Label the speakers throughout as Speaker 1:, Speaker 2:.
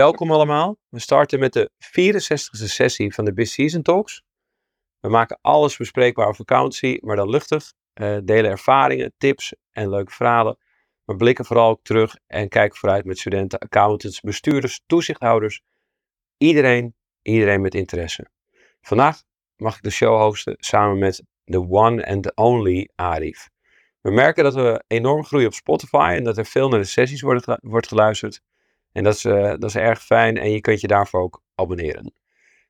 Speaker 1: welkom allemaal. We starten met de 64e sessie van de Business Season Talks. We maken alles bespreekbaar over accountancy, maar dan luchtig. Uh, delen ervaringen, tips en leuke verhalen. Maar blikken vooral ook terug en kijken vooruit met studenten, accountants, bestuurders, toezichthouders. Iedereen, iedereen met interesse. Vandaag mag ik de show hosten samen met de one and only Arif. We merken dat we enorm groeien op Spotify en dat er veel naar de sessies wordt, wordt geluisterd. En dat is, uh, dat is erg fijn en je kunt je daarvoor ook abonneren.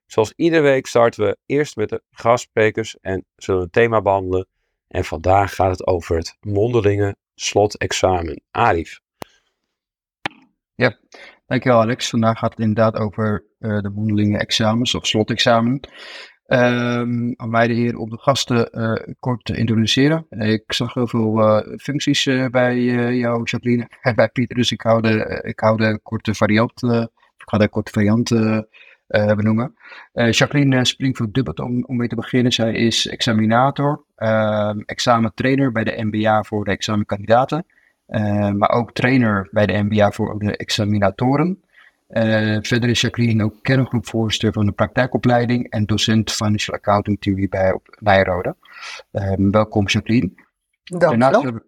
Speaker 1: Zoals iedere week starten we eerst met de gastsprekers en zullen we een thema behandelen. En vandaag gaat het over het mondelinge slotexamen. Arif.
Speaker 2: Ja, dankjewel Alex. Vandaag gaat het inderdaad over uh, de mondelinge examens of slotexamen. Um, aan mij de heer om de gasten uh, kort te introduceren. Ik zag heel veel uh, functies uh, bij jou, Jacqueline, en bij Pieter, dus ik hou de, ik hou korte variant, ik ga de korte variant benoemen. Jacqueline Springfield Dubbet, om, om mee te beginnen, zij is examinator, ehm, examentrainer bij de MBA voor de examenkandidaten, maar ook trainer bij de MBA voor de examinatoren. Uh, verder is Jacqueline ook kerngroepvoorzitter van de praktijkopleiding en docent Financial Accounting Theory bij Nijrode. Uh, welkom Jacqueline. Daarnaast hebben,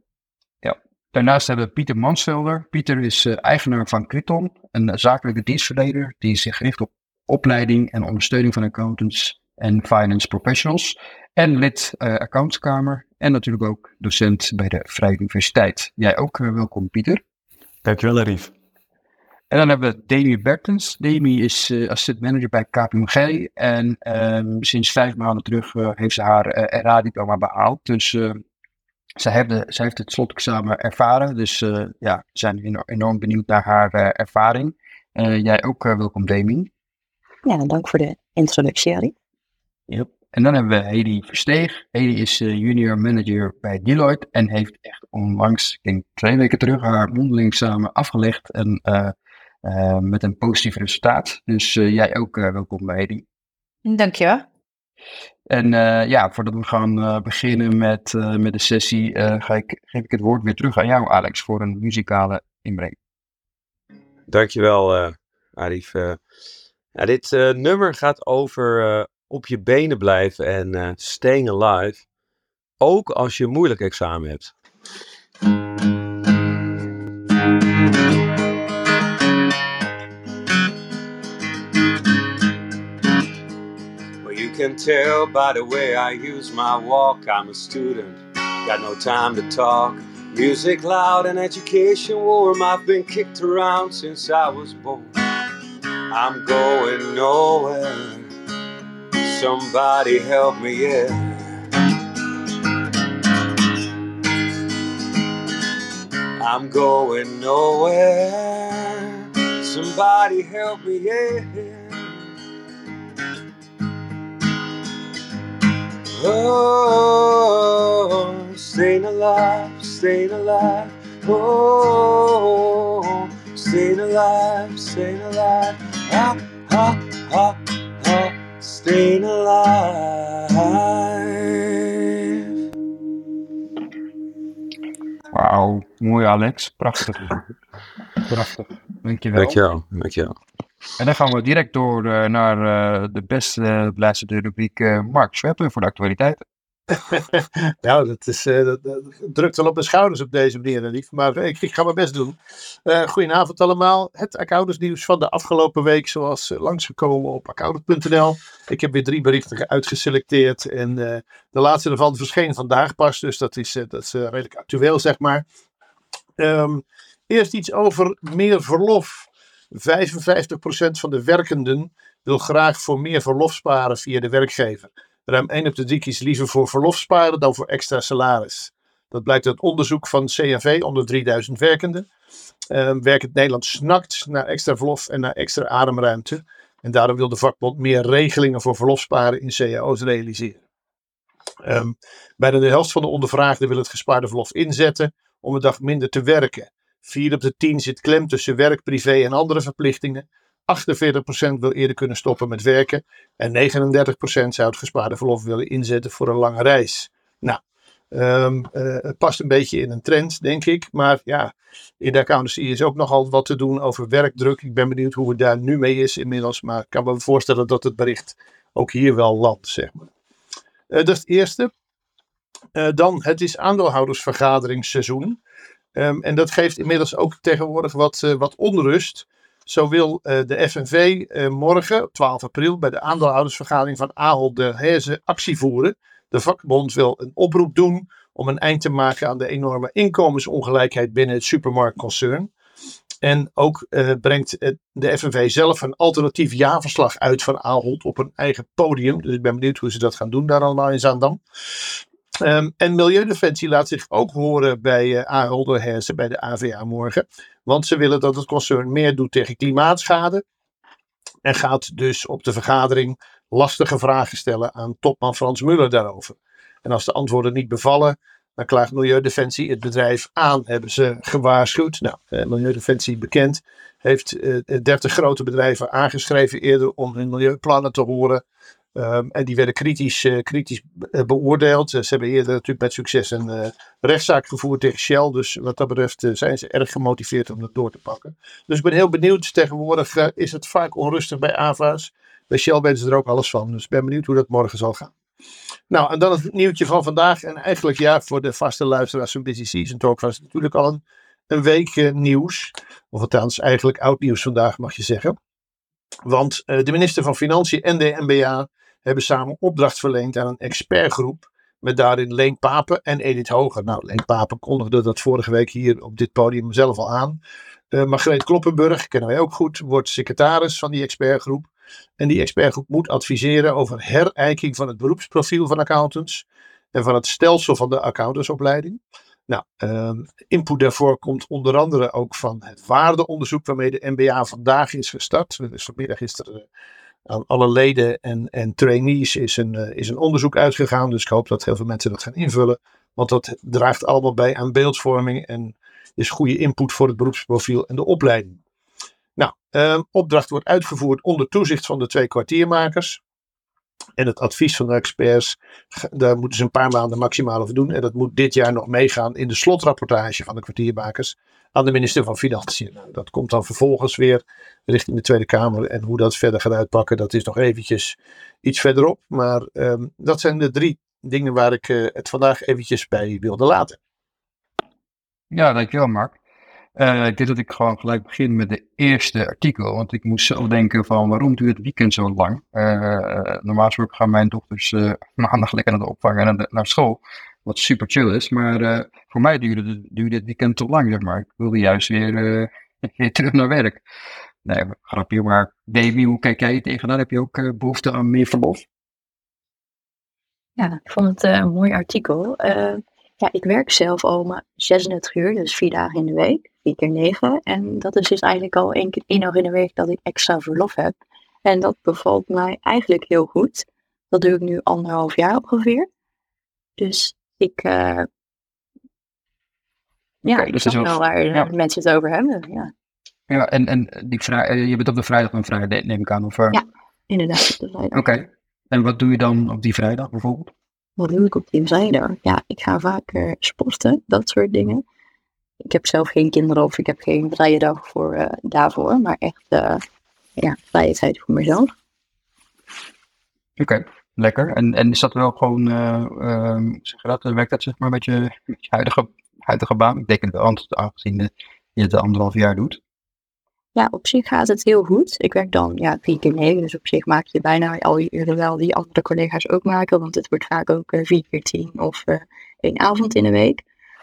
Speaker 2: ja, daarnaast hebben we Pieter Mansvelder. Pieter is uh, eigenaar van Criton, een zakelijke dienstverlener die zich richt op opleiding en ondersteuning van accountants en finance professionals. En lid uh, accountskamer en natuurlijk ook docent bij de Vrije Universiteit. Jij ook welkom Pieter.
Speaker 3: Dankjewel Arif.
Speaker 2: En dan hebben we Demi Bertens. Demi is uh, assistant manager bij KPMG. En um, sinds vijf maanden terug uh, heeft ze haar uh, eh, RA-diploma behaald. Dus zij, heeft de, zij heeft het slotexamen ervaren. Dus ja, we zijn enorm benieuwd naar haar ervaring. jij ook welkom, Demi.
Speaker 4: Ja, dank voor de introductie, Harry.
Speaker 2: Yep. En dan hebben we Hedy Versteeg. Hedy is junior manager bij Deloitte en heeft echt onlangs, ik denk twee weken terug, haar mondeling examen afgelegd. En uh, met een positief resultaat. Dus uh, jij ook uh, welkom bij Hedy.
Speaker 4: Dankjewel.
Speaker 2: En ja, voordat we gaan beginnen met, met de sessie, ga ik, geef ik het woord weer terug aan jou, Alex, voor een muzikale inbreng.
Speaker 1: Dankjewel, Arif. Ja, dit nummer gaat over op je benen blijven en staying alive. Ook als je een moeilijk examen hebt. Can tell by the way I use my walk. I'm a student, got no time to talk. Music loud and education warm. I've been kicked around since I was born. I'm going nowhere. Somebody help me, yeah. I'm going nowhere. Somebody help me, yeah. Oh, staying alive, staying alive. Oh, staying alive, staying alive. Ha, ha, ha, ha, staying alive.
Speaker 2: Wauw, mooi Alex. Prachtig. Prachtig. Dankjewel.
Speaker 1: Dankjewel, dankjewel.
Speaker 2: En dan gaan we direct door uh, naar uh, de beste beluisterde rubriek uh, Mark Schweppen voor de actualiteiten.
Speaker 3: nou, dat, is, drukt wel op mijn schouders op deze manier, lief. Maar ik, ik, ga mijn best doen. goedenavond allemaal. Het accountantsnieuws van de afgelopen week, zoals langsgekomen op accountant.nl. Ik heb weer drie berichten uitgeselecteerd. En de laatste ervan verscheen vandaag pas. Dus dat is, dat redelijk actueel, zeg maar. Um, eerst iets over meer verlof. 55% van de werkenden wil graag voor meer verlof sparen via de werkgever. Ruim 1 op de 3 kiest liever voor verlof sparen dan voor extra salaris. Dat blijkt uit onderzoek van CNV onder 3000 werkenden. Uh, Werkend Nederland snakt naar extra verlof en naar extra ademruimte. En daarom wil de vakbond meer regelingen voor verlofsparen in cao's realiseren. Um, bijna de helft van de ondervraagden wil het gespaarde verlof inzetten om een dag minder te werken. 4 op de 10 zit klem tussen werk, privé en andere verplichtingen. 48% wil eerder kunnen stoppen met werken. En 39% zou het gespaarde verlof willen inzetten voor een lange reis. Nou, Ehm, eh, het past een beetje in een trend, denk ik. Maar ja, in de accountancy is ook nogal wat te doen over werkdruk. Ik ben benieuwd hoe het daar nu mee is inmiddels. Maar ik kan me voorstellen dat het bericht ook hier wel landt, zeg maar. dat is het eerste. dan, het is aandeelhoudersvergaderingsseizoen. Um, en dat geeft inmiddels ook tegenwoordig wat, wat onrust. Zo wil uh, de FNV uh, morgen, 12 april, bij de aandeelhoudersvergadering van Ahold de Herze actie voeren. De vakbond wil een oproep doen om een eind te maken aan de enorme inkomensongelijkheid binnen het supermarktconcern. En ook brengt de FNV zelf een alternatief jaarverslag uit van Ahold op een eigen podium. Dus ik ben benieuwd hoe ze dat gaan doen daar allemaal in Zaandam. Um, en Milieudefensie laat zich ook horen bij uh, Ahold Hersen, bij de AVA morgen. Want ze willen dat het concern meer doet tegen klimaatschade. En gaat dus op de vergadering lastige vragen stellen aan topman Frans Muller daarover. En als de antwoorden niet bevallen, dan klaagt Milieudefensie het bedrijf aan, hebben ze gewaarschuwd. Nou, eh, Milieudefensie bekend heeft eh, 30 grote bedrijven aangeschreven eerder om hun milieuplannen te horen. Um, en die werden kritisch, uh, kritisch eh, beoordeeld. Ze hebben eerder natuurlijk met succes een rechtszaak gevoerd tegen Shell. Dus wat dat betreft zijn ze erg gemotiveerd om dat door te pakken. Dus ik ben heel benieuwd. Tegenwoordig is het vaak onrustig bij AVA's. Bij Shell weten ze er ook alles van. Dus ik ben benieuwd hoe dat morgen zal gaan. Nou, en dan het nieuwtje van vandaag. En eigenlijk ja, voor de vaste luisteraars van Busy Season Talk was het natuurlijk al een, een week nieuws. Of althans eigenlijk oud nieuws vandaag mag je zeggen. Want de minister van Financiën en de NBA hebben samen opdracht verleend aan een expertgroep. Met daarin Leen Papen en Edith Hoger. Nou, Leen Papen kondigde dat vorige week hier op dit podium zelf al aan. Uh, Margreet Kloppenburg, kennen wij ook goed, wordt secretaris van die expertgroep. En die expertgroep moet adviseren over herijking van het beroepsprofiel van accountants. En van het stelsel van de accountantsopleiding. Nou, um, input daarvoor komt onder andere ook van het waardeonderzoek waarmee de MBA vandaag is gestart. Dus vanmiddag is er aan alle leden en, en trainees is een, uh, is een onderzoek uitgegaan. Dus ik hoop dat heel veel mensen dat gaan invullen. Want dat draagt allemaal bij aan beeldvorming en is goede input voor het beroepsprofiel en de opleiding. Nou, uh, opdracht wordt uitgevoerd onder toezicht van de twee kwartiermakers. En het advies van de experts, daar moeten ze een paar maanden maximaal over doen. En dat moet dit jaar nog meegaan in de slotrapportage van de kwartiermakers aan de minister van Financiën. Nou, dat komt dan vervolgens weer richting de Tweede Kamer. En hoe dat verder gaat uitpakken, dat is nog eventjes iets verderop. Maar um, dat zijn de drie dingen waar ik uh, het vandaag eventjes bij wilde laten.
Speaker 2: Ja, dankjewel Mark. Uh, ik denk dat ik gewoon gelijk begin met de eerste artikel. Want ik moest zelf denken van waarom duurt het weekend zo lang? Uh, normaal gesproken gaan mijn dochters maandag lekker naar de opvang en naar school. Wat super chill is. Maar voor mij duurde, duurde het weekend te lang, zeg maar. Ik wilde juist weer, weer terug naar werk. Nee, grapje, maar Davy, hoe kijk jij tegenaan? Heb je ook behoefte aan meer verlof?
Speaker 4: Ja, ik vond het een mooi artikel. ja, ik werk zelf al maar 36 uur, dus vier dagen in de week vier keer negen. En dat is dus eigenlijk al één, keer, één dag in de week dat ik extra verlof heb. En dat bevalt mij eigenlijk heel goed. Dat doe ik nu anderhalf jaar ongeveer. Dus ik, uh, ja, okay, ik dus snap wel waar ja. mensen het over hebben. Ja,
Speaker 2: ja en, en die vrij, eh, je bent op de vrijdag en vrijdag, neem ik aan? Of, uh...
Speaker 4: Ja, inderdaad op de vrijdag.
Speaker 2: Oké, en wat doe je dan op die vrijdag bijvoorbeeld?
Speaker 4: Wat doe ik op die vrijdag? Ja, ik ga vaker sporten, dat soort dingen. Ik heb zelf geen kinderen of ik heb geen vrije dag voor, uh, daarvoor, maar echt ja, vrije tijd voor mezelf.
Speaker 2: Oké, okay, lekker. En, en is dat wel gewoon, uh, zeg je dat, werkt dat zeg maar met je, met je huidige, huidige baan? Ik denk het wel, aangezien je het anderhalf jaar doet.
Speaker 4: Ja, op zich gaat het heel goed. Ik werk dan ja, vier keer negen, dus op zich maak je bijna al je uren wel die andere collega's ook maken, want het wordt vaak ook vier keer tien of één avond in de week.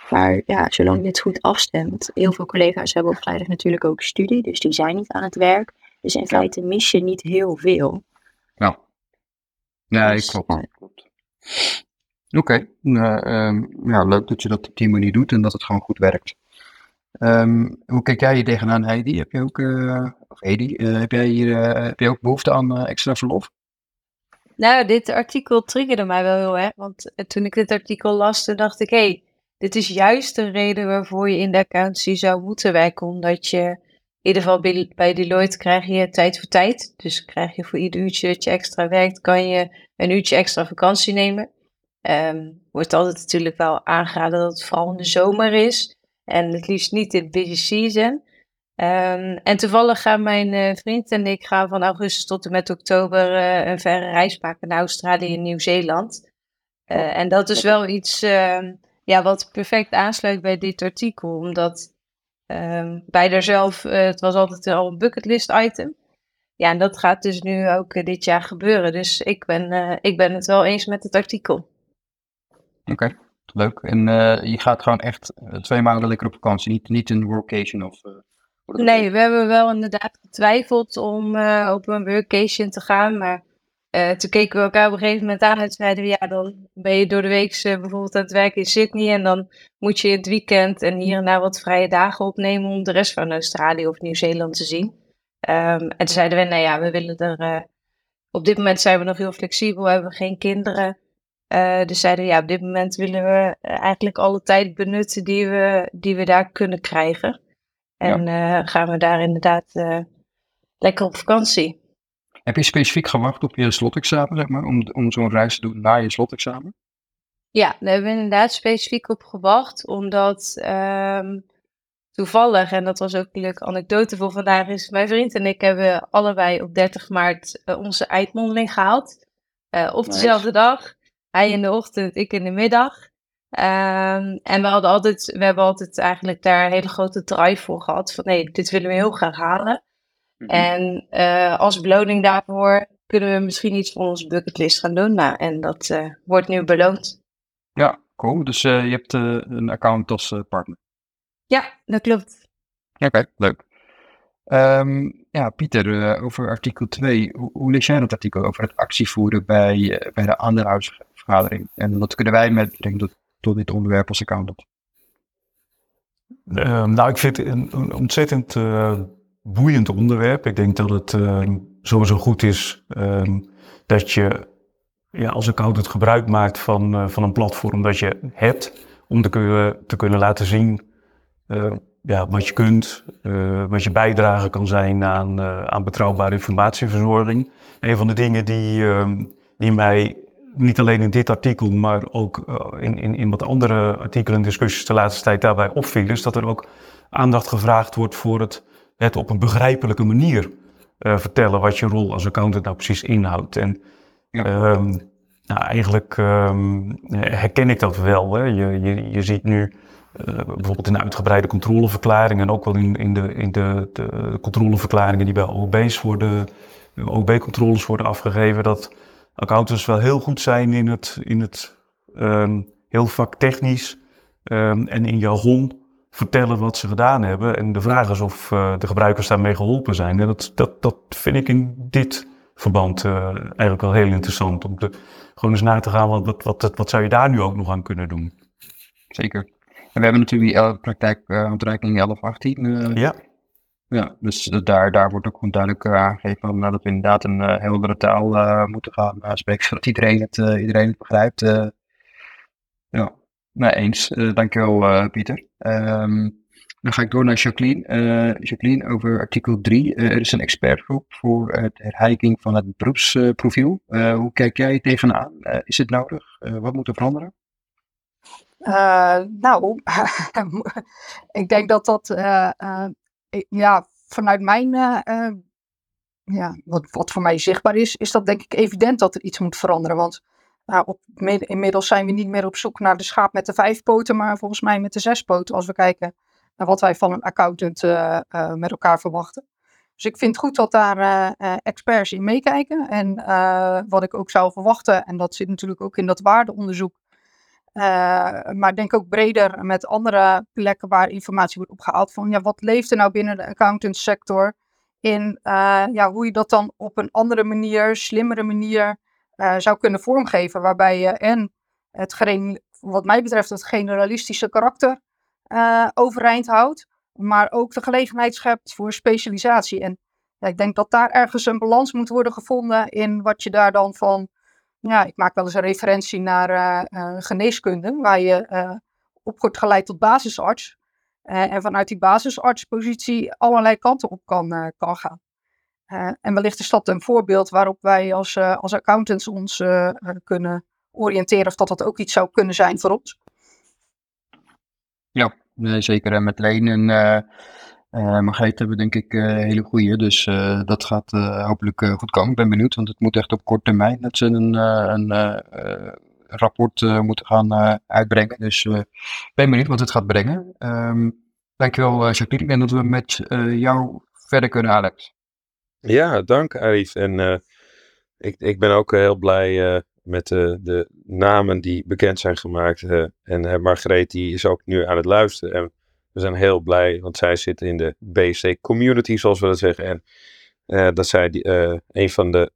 Speaker 4: Maar ja, zolang je het goed afstemt. Heel veel collega's hebben op vrijdag natuurlijk ook studie, dus die zijn niet aan het werk. Dus in feite mis je niet heel veel.
Speaker 2: Ja, ja dus, klopt. klopt. Oké, okay. nou, um, ja, leuk dat je dat op die manier doet en dat het gewoon goed werkt. Um, hoe kijk jij hier tegenaan, Heidi? Heb je ook, uh, of Heidi, uh, heb jij hier uh, heb je ook behoefte aan extra verlof?
Speaker 5: Nou, dit artikel triggerde mij wel heel erg. Want toen ik dit artikel las, toen dacht ik, hé, hey, dit is juist de reden waarvoor je in de accountancy zou moeten werken. Omdat je, ieder geval bij, bij Deloitte krijg je tijd voor tijd. Dus krijg je voor ieder uurtje dat je extra werkt, kan je een uurtje extra vakantie nemen. Ehm, wordt altijd natuurlijk wel aangeraden dat het vooral in de zomer is. En het liefst niet in busy season. Ehm, en toevallig gaan mijn uh, vriend en ik gaan van augustus tot en met oktober uh, een verre reis maken naar Australië en Nieuw-Zeeland. Uh, en dat is wel iets ehm, ja, wat perfect aansluit bij dit artikel. Omdat um, bij zelf, het was altijd al een bucketlist item. Ja, en dat gaat dus nu ook dit jaar gebeuren. Dus ik ben, ik ben het wel eens met het artikel.
Speaker 2: Oké, leuk. En je gaat gewoon echt twee maanden lekker op vakantie, niet, niet een workation of...
Speaker 5: Nee, we hebben wel inderdaad getwijfeld om uh, op een workation te gaan. Maar uh, toen keken we elkaar op een gegeven moment aan en zeiden we, ja, dan ben je door de week uh, bijvoorbeeld aan het werken in Sydney. En dan moet je in het weekend en hier en daar wat vrije dagen opnemen om de rest van Australië of Nieuw-Zeeland te zien. Um, en toen zeiden we, nou ja, we willen er, op dit moment zijn we nog heel flexibel, we hebben geen kinderen. dus zeiden we, ja, op dit moment willen we eigenlijk alle tijd benutten die we, die we daar kunnen krijgen. En ja. gaan we daar inderdaad lekker op vakantie.
Speaker 2: Heb je specifiek gewacht op je slotexamen, zeg maar, om, om zo'n reis te doen na je slotexamen?
Speaker 5: Ja, daar hebben we inderdaad specifiek op gewacht, omdat um, toevallig, en dat was ook een leuke anekdote voor vandaag, is mijn vriend en ik hebben allebei op 30 maart uh, onze eindmondeling gehaald. op nice. dezelfde dag. Hij in de ochtend, ik in de middag. Um, en we hadden altijd, we hebben altijd eigenlijk daar een hele grote drive voor gehad. Van nee, dit willen we heel graag halen. Mm -hmm. En uh, als beloning daarvoor kunnen we misschien iets voor onze bucketlist gaan doen. Nou, en dat uh, wordt nu beloond.
Speaker 2: Ja, cool. Dus uh, je hebt een account als partner.
Speaker 5: Ja, dat klopt.
Speaker 2: Oké, okay, leuk. Um, ja, Pieter, over artikel 2. Hoe, hoe, lees jij dat artikel over het actievoeren bij, bij de aandeelhoudersvergadering? En wat kunnen wij met betrekking tot tot dit onderwerp als accountant?
Speaker 6: Uh, nou, ik vind het een, een ontzettend uh, boeiend onderwerp. Ik denk dat het uh, sowieso goed is ehm, dat je ja, als accountant gebruik maakt van, eh, van een platform dat je hebt om te kunnen, te kunnen laten zien ja, wat je kunt, wat je bijdrage kan zijn aan, aan betrouwbare informatieverzorging. Een van de dingen die, ehm, die mij niet alleen in dit artikel, maar ook in, in, in wat andere artikelen en discussies de laatste tijd daarbij opviel, is dat er ook aandacht gevraagd wordt voor het, het op een begrijpelijke manier uh, vertellen wat je rol als accountant nou precies inhoudt. En ja. um, nou, eigenlijk um, herken ik dat wel. Hè. Je, je, je ziet nu uh, bijvoorbeeld in de uitgebreide controleverklaring en ook wel in, in, de, in de, de controleverklaringen die bij OB's worden, OB-controles worden afgegeven, dat accountants wel heel goed zijn in het, in het um, heel vaktechnisch um, en in jargon vertellen wat ze gedaan hebben. En de vraag is of uh, de gebruikers daarmee geholpen zijn. En dat, dat, dat vind ik in dit verband uh, eigenlijk wel heel interessant. Om te, gewoon eens na te gaan, wat, wat, wat, wat zou je daar nu ook nog aan kunnen doen?
Speaker 2: Zeker. En we hebben natuurlijk die praktijk uh, ontreiking 1118. Uh,
Speaker 6: ja.
Speaker 2: Ja, dus daar, daar wordt ook gewoon duidelijk uh, aangegeven nou, dat we inderdaad een uh, heldere taal uh, moeten gaan spreken, zodat iedereen het, iedereen het begrijpt. ja, nou eens. dankjewel Pieter. Um, dan ga ik door naar Jacqueline. Jacqueline, over artikel 3. er is een expertgroep voor het herheiking van het beroepsprofiel. hoe kijk jij tegenaan? is het nodig? wat moet er veranderen?
Speaker 7: nou, ik denk dat dat ja, vanuit mijn, ja, wat, wat voor mij zichtbaar is, is dat denk ik evident dat er iets moet veranderen. Want nou, op, inmiddels zijn we niet meer op zoek naar de schaap met de vijf poten, maar volgens mij met de zes poten. Als we kijken naar wat wij van een accountant uh, uh, met elkaar verwachten. Dus ik vind het goed dat daar experts in meekijken. En wat ik ook zou verwachten, en dat zit natuurlijk ook in dat waardeonderzoek, maar denk ook breder met andere plekken waar informatie wordt opgehaald. Van ja, wat leeft er nou binnen de accountantssector? In ja, hoe je dat dan op een andere manier, slimmere manier zou kunnen vormgeven. Waarbij je en het, wat mij betreft, het generalistische karakter overeind houdt. Maar ook de gelegenheid schept voor specialisatie. En ja, ik denk dat daar ergens een balans moet worden gevonden in wat je daar dan van ja, ik maak wel eens een referentie naar uh, geneeskunde, waar je op wordt geleid tot basisarts. en vanuit die basisartspositie allerlei kanten op kan, kan gaan. En wellicht is dat een voorbeeld waarop wij als, als accountants ons kunnen oriënteren of dat dat ook iets zou kunnen zijn voor ons.
Speaker 2: Ja, zeker. En met Leen en Margreet hebben denk ik hele goede. Dus dat gaat hopelijk goed komen. Ik ben benieuwd, want het moet echt op korte termijn dat ze een, een rapport moeten gaan uitbrengen. Dus ik ben benieuwd wat het gaat brengen. Um, dankjewel Jacqueline. Denk dat we met jou verder kunnen, Alex.
Speaker 1: Ja, dank Arif. En ik, ik ben ook heel blij met de, de namen die bekend zijn gemaakt. En Margreet die is ook nu aan het luisteren. En we zijn heel blij, want zij zit in de BC community, zoals we dat zeggen. En dat zij die, een van de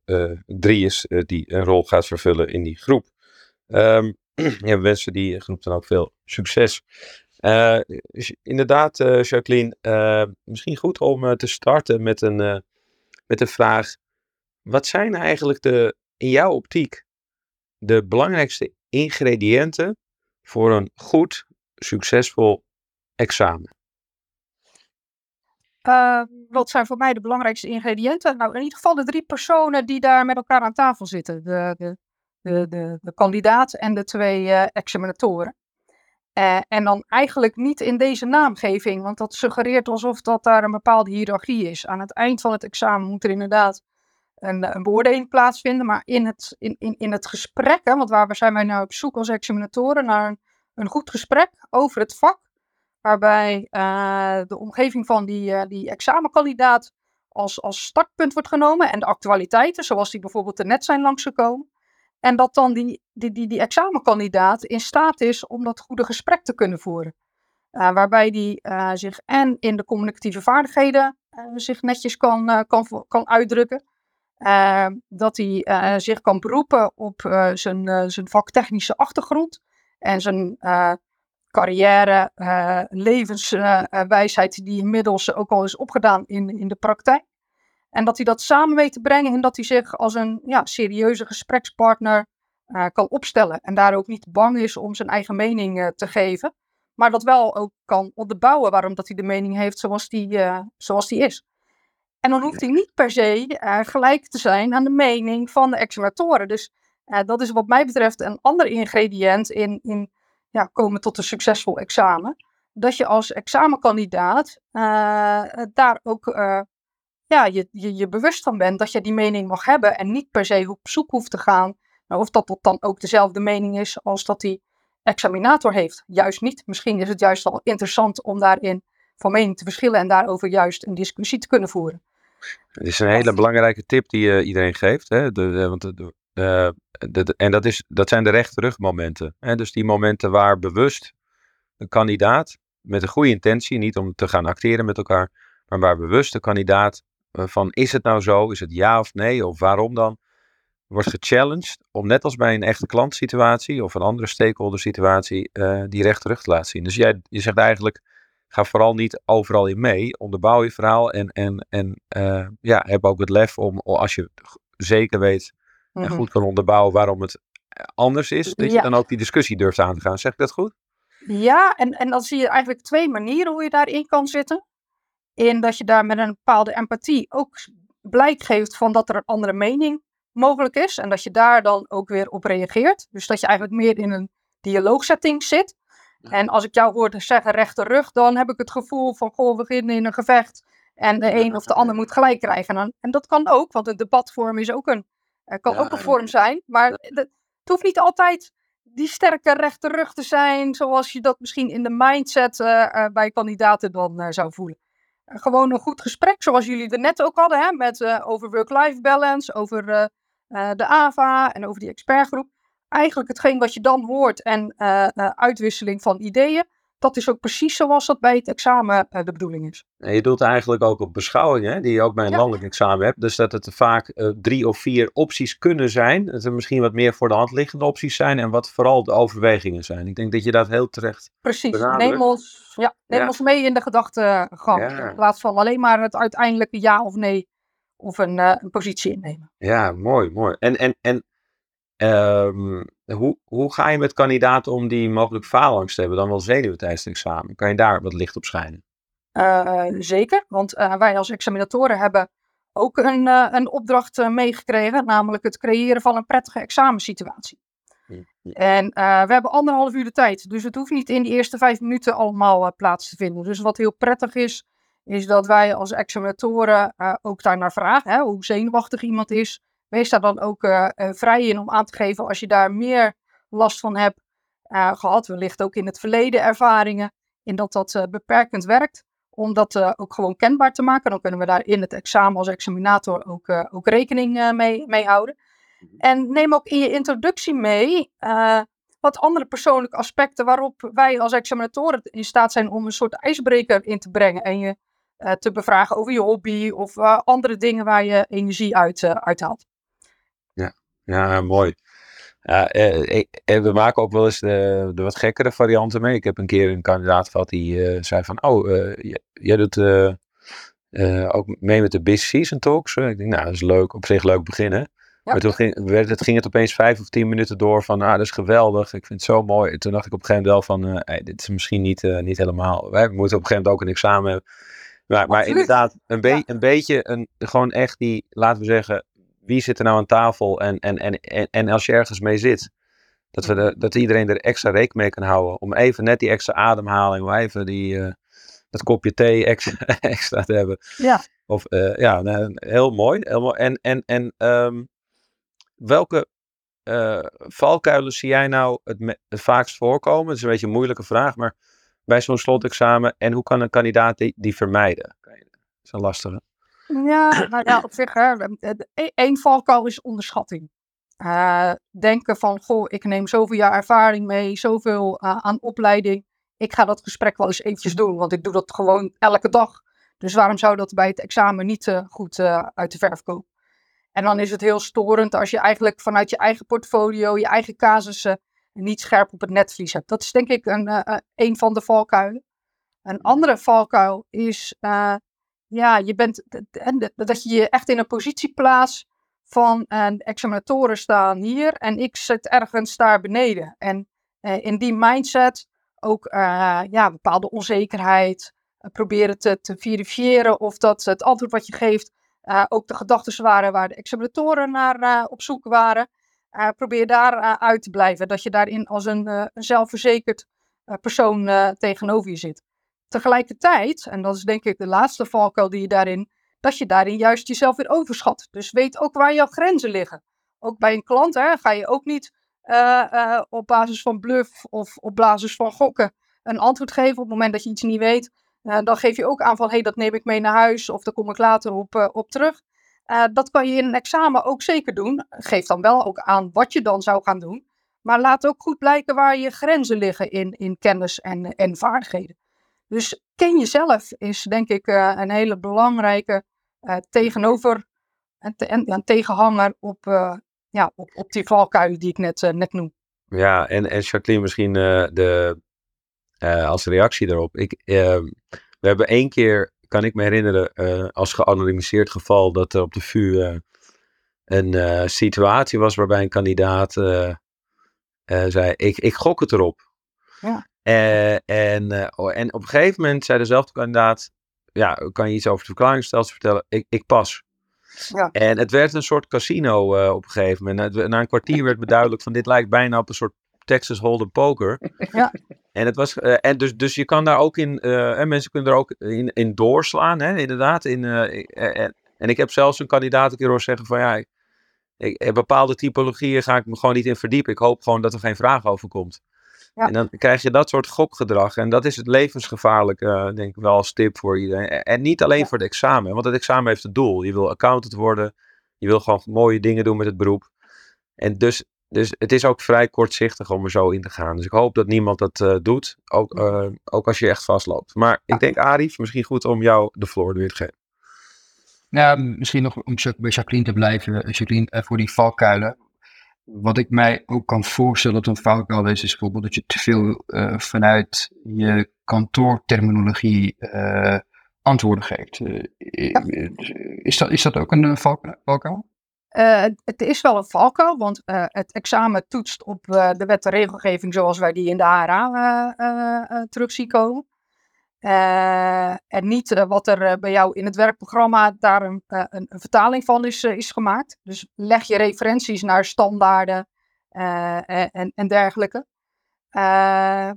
Speaker 1: drie is die een rol gaat vervullen in die groep. Ja, we wensen die groep dan ook veel succes. inderdaad, Jacqueline, misschien goed om te starten met een, met een vraag. Wat zijn eigenlijk de, in jouw optiek de belangrijkste ingrediënten voor een goed, succesvol examen?
Speaker 7: Uh, wat zijn voor mij de belangrijkste ingrediënten? Nou, in ieder geval de drie personen die daar met elkaar aan tafel zitten. De, de, de, de, de kandidaat en de twee uh, examinatoren. Uh, en dan eigenlijk niet in deze naamgeving, want dat suggereert alsof dat daar een bepaalde hiërarchie is. Aan het eind van het examen moet er inderdaad een, een beoordeling plaatsvinden. Maar in het, in, in, in het gesprek, hè, want waar zijn wij nou op zoek als examinatoren naar een, een goed gesprek over het vak. Waarbij uh, de omgeving van die, die examenkandidaat als, als startpunt wordt genomen. En de actualiteiten, zoals die bijvoorbeeld er net zijn langsgekomen. En dat dan die, die, die, die examenkandidaat in staat is om dat goede gesprek te kunnen voeren. Uh, waarbij die zich en in de communicatieve vaardigheden zich netjes kan, kan, kan uitdrukken. Dat hij zich kan beroepen op zijn, zijn vaktechnische achtergrond en zijn carrière, levenswijsheid die inmiddels ook al is opgedaan in, in de praktijk. En dat hij dat samen weet te brengen en dat hij zich als een ja, serieuze gesprekspartner kan opstellen. En daar ook niet bang is om zijn eigen mening te geven, maar dat wel ook kan onderbouwen waarom dat hij de mening heeft zoals die, zoals die is. En dan hoeft hij niet per se gelijk te zijn aan de mening van de examinatoren. Dus dat is wat mij betreft een ander ingrediënt in, in ja, komen tot een succesvol examen. Dat je als examenkandidaat daar ook ja, je, je, je bewust van bent dat je die mening mag hebben. En niet per se op zoek hoeft te gaan. Nou, of dat, dat dan ook dezelfde mening is als dat die examinator heeft. Juist niet. Misschien is het juist wel interessant om daarin van mening te verschillen en daarover juist een discussie te kunnen voeren.
Speaker 1: Het is een hele belangrijke tip die je iedereen geeft. Hè? De, want de, de, en dat, is, dat zijn de rechterugmomenten. Hè? Dus die momenten waar bewust een kandidaat met een goede intentie, niet om te gaan acteren met elkaar, maar waar bewust de kandidaat eh, van is het nou zo, is het ja of nee, of waarom dan, wordt gechallenged om net als bij een echte klantsituatie of een andere stakeholder situatie uh, die rechterrug te laten zien. Dus jij, je zegt eigenlijk, ga vooral niet overal in mee. Onderbouw je verhaal en, en, en uh, ja, heb ook het lef om, als je zeker weet en mhm. goed kan onderbouwen waarom het eh, anders is, dat je dan ook die discussie durft aan te gaan. Zeg ik dat goed?
Speaker 7: Ja, en, en dan zie je eigenlijk twee manieren hoe je daarin kan zitten. In dat je daar met een bepaalde empathie ook blijk geeft van dat er een andere mening mogelijk is. En dat je daar dan ook weer op reageert. Dus dat je eigenlijk meer in een dialoogsetting zit. En als ik jou hoor zeggen rechte rug, dan heb ik het gevoel van, goh, we beginnen in een gevecht. En de een of de ander moet gelijk krijgen. En, en dat kan ook, want een debatvorm is ook een, uh, kan ook een vorm zijn. Maar het hoeft niet altijd die sterke rechte rug te zijn, zoals je dat misschien in de mindset uh, bij kandidaten dan zou voelen. Gewoon een goed gesprek, zoals jullie er net ook hadden, hè, met, over work-life balance, over de AVA en over die expertgroep. Eigenlijk hetgeen wat je dan hoort en uitwisseling van ideeën, dat is ook precies zoals dat bij het examen uh, de bedoeling is.
Speaker 1: En je doet eigenlijk ook op beschouwingen, die je ook bij een landelijk examen hebt. Dus dat het vaak uh, drie of vier opties kunnen zijn. Dat er misschien wat meer voor de hand liggende opties zijn en wat vooral de overwegingen zijn. Ik denk dat je dat heel terecht
Speaker 7: Precies, neem ons, ja, neem ja. ons mee in de gedachtegang. Ja. In plaats van alleen maar het uiteindelijke ja of nee of een, een positie innemen.
Speaker 1: Ja, mooi, mooi. En, en, en Um, hoe, hoe ga je met kandidaten om die mogelijk faalangst hebben, dan wel zenuwen tijdens het examen? Kan je daar wat licht op schijnen?
Speaker 7: Uh, zeker, want uh, wij als examinatoren hebben ook een, uh, een opdracht meegekregen, namelijk het creëren van een prettige examensituatie. En we hebben anderhalf uur de tijd. Dus het hoeft niet in die eerste vijf minuten allemaal plaats te vinden. Dus wat heel prettig is, is dat wij als examinatoren ook daar naar vragen. Hè, hoe zenuwachtig iemand is. Wees daar dan ook vrij in om aan te geven als je daar meer last van hebt gehad. Wellicht ook in het verleden ervaringen. In dat dat beperkend werkt. Om dat ook gewoon kenbaar te maken. Dan kunnen we daar in het examen als examinator ook, ook rekening mee, mee houden. En neem ook in je introductie mee wat andere persoonlijke aspecten waarop wij als examinatoren in staat zijn om een soort ijsbreker in te brengen en je uh, te bevragen over je hobby of uh, andere dingen waar je energie uit, uithaalt.
Speaker 1: Ja, ja mooi. Ja, eh, we maken ook wel eens de, de, wat gekkere varianten mee. Ik heb een keer een kandidaat gehad die zei van, oh, jij doet ook mee met de Business Season Talks. ik denk, nou, dat is leuk, op zich leuk beginnen. Maar toen ging, werd, het, ging het opeens vijf of tien minuten door van, ah, dat is geweldig, ik vind het zo mooi. En toen dacht ik op een gegeven moment wel van, hey, dit is misschien niet, niet helemaal, wij moeten op een gegeven moment ook een examen hebben. Maar, maar inderdaad, een, be ja. een beetje, een, gewoon echt die, laten we zeggen, wie zit er nou aan tafel en, en, en, en, en als je ergens mee zit, dat, we de, dat iedereen er extra rekening mee kan houden. Om even net die extra ademhaling, om even die, uh, dat kopje thee extra, extra te hebben.
Speaker 7: Ja.
Speaker 1: Of, ja, nou, heel mooi. Heel mooi. En, en, en um, welke uh, valkuilen zie jij nou het, het vaakst voorkomen? Het is een beetje een moeilijke vraag, maar bij zo'n slotexamen. En hoe kan een kandidaat die, die vermijden? Dat is een lastige.
Speaker 7: Ja, nou ja, op zich, hè, één valkuil is onderschatting. Uh, denken van, goh, ik neem zoveel jaar ervaring mee, zoveel uh, aan opleiding. Ik ga dat gesprek wel eens eventjes doen, want ik doe dat gewoon elke dag. Dus waarom zou dat bij het examen niet uh, goed uit de verf komen? En dan is het heel storend als je eigenlijk vanuit je eigen portfolio, je eigen casussen, niet scherp op het netvlies hebt. Dat is denk ik een, een van de valkuilen. Een andere valkuil is, ja, je bent, dat je je echt in een positie plaatst van uh, examinatoren staan hier en ik zit ergens daar beneden. En in die mindset ook ja, bepaalde onzekerheid, proberen te, te verifiëren of dat het antwoord wat je geeft ook de gedachten waren waar de examinatoren naar op zoek waren. Probeer daar uit te blijven. Dat je daarin als een, een zelfverzekerd persoon tegenover je zit. Tegelijkertijd, en dat is denk ik de laatste valkuil die je daarin, dat je daarin juist jezelf weer overschat. Dus weet ook waar jouw grenzen liggen. Ook bij een klant hè, ga je ook niet op basis van bluff of op basis van gokken een antwoord geven op het moment dat je iets niet weet. Uh, dan geef je ook aan van, hé, hey, dat neem ik mee naar huis of daar kom ik later op, op terug. Dat kan je in een examen ook zeker doen. Geef dan wel ook aan wat je dan zou gaan doen. Maar laat ook goed blijken waar je grenzen liggen in, in kennis en, en vaardigheden. Dus ken jezelf is denk ik een hele belangrijke tegenover en, te, en, en, tegenhanger op, ja, op, op die valkuilen die ik net, net noem.
Speaker 1: Ja, en, en Jacqueline, misschien de, als reactie daarop. Ik, uh, we hebben één keer, kan ik me herinneren, als geanonimiseerd geval, dat er op de VU eh, een situatie was waarbij een kandidaat zei: ik, ik gok het erop.
Speaker 7: Ja.
Speaker 1: En, oh, en op een gegeven moment zei dezelfde kandidaat: Ja, kan je iets over het verklaringsstelsel vertellen? Ik, ik pas.
Speaker 7: Ja.
Speaker 1: En het werd een soort casino op een gegeven moment. Na, na een kwartier werd me duidelijk van dit lijkt bijna op een soort Texas Hold'em poker.
Speaker 7: Ja.
Speaker 1: En, het was, uh, en dus, dus je kan daar ook in, uh, en mensen kunnen er ook in, in doorslaan, hè, inderdaad. In, en, en ik heb zelfs een kandidaat een keer horen zeggen van ja, ik, ik, bepaalde typologieën ga ik me gewoon niet in verdiepen. Ik hoop gewoon dat er geen vraag over komt. Ja. En dan krijg je dat soort gokgedrag. En dat is het levensgevaarlijk, denk ik wel als tip voor iedereen. En niet alleen ja. voor het examen, want het examen heeft het doel. Je wil accountant worden, je wil gewoon mooie dingen doen met het beroep. En dus dus het is ook vrij kortzichtig om er zo in te gaan. Dus ik hoop dat niemand dat uh, doet. Ook, uh, ook als je echt vastloopt. Maar ik denk, Arif, misschien goed om jou de floor weer te geven.
Speaker 2: Nou, misschien nog om bij Jacqueline te blijven. Jacqueline, uh, voor die valkuilen. Wat ik mij ook kan voorstellen dat een valkuil is, is bijvoorbeeld dat je te veel vanuit je kantoorterminologie antwoorden geeft. Ja. is, dat, is dat ook een valkuil?
Speaker 7: Het is wel een valkuil, want het examen toetst op de wet en regelgeving zoals wij die in de HRA terug zien komen. En niet wat er bij jou in het werkprogramma daar een, vertaling van is, is gemaakt. Dus leg je referenties naar standaarden eh, en, en dergelijke. Eh,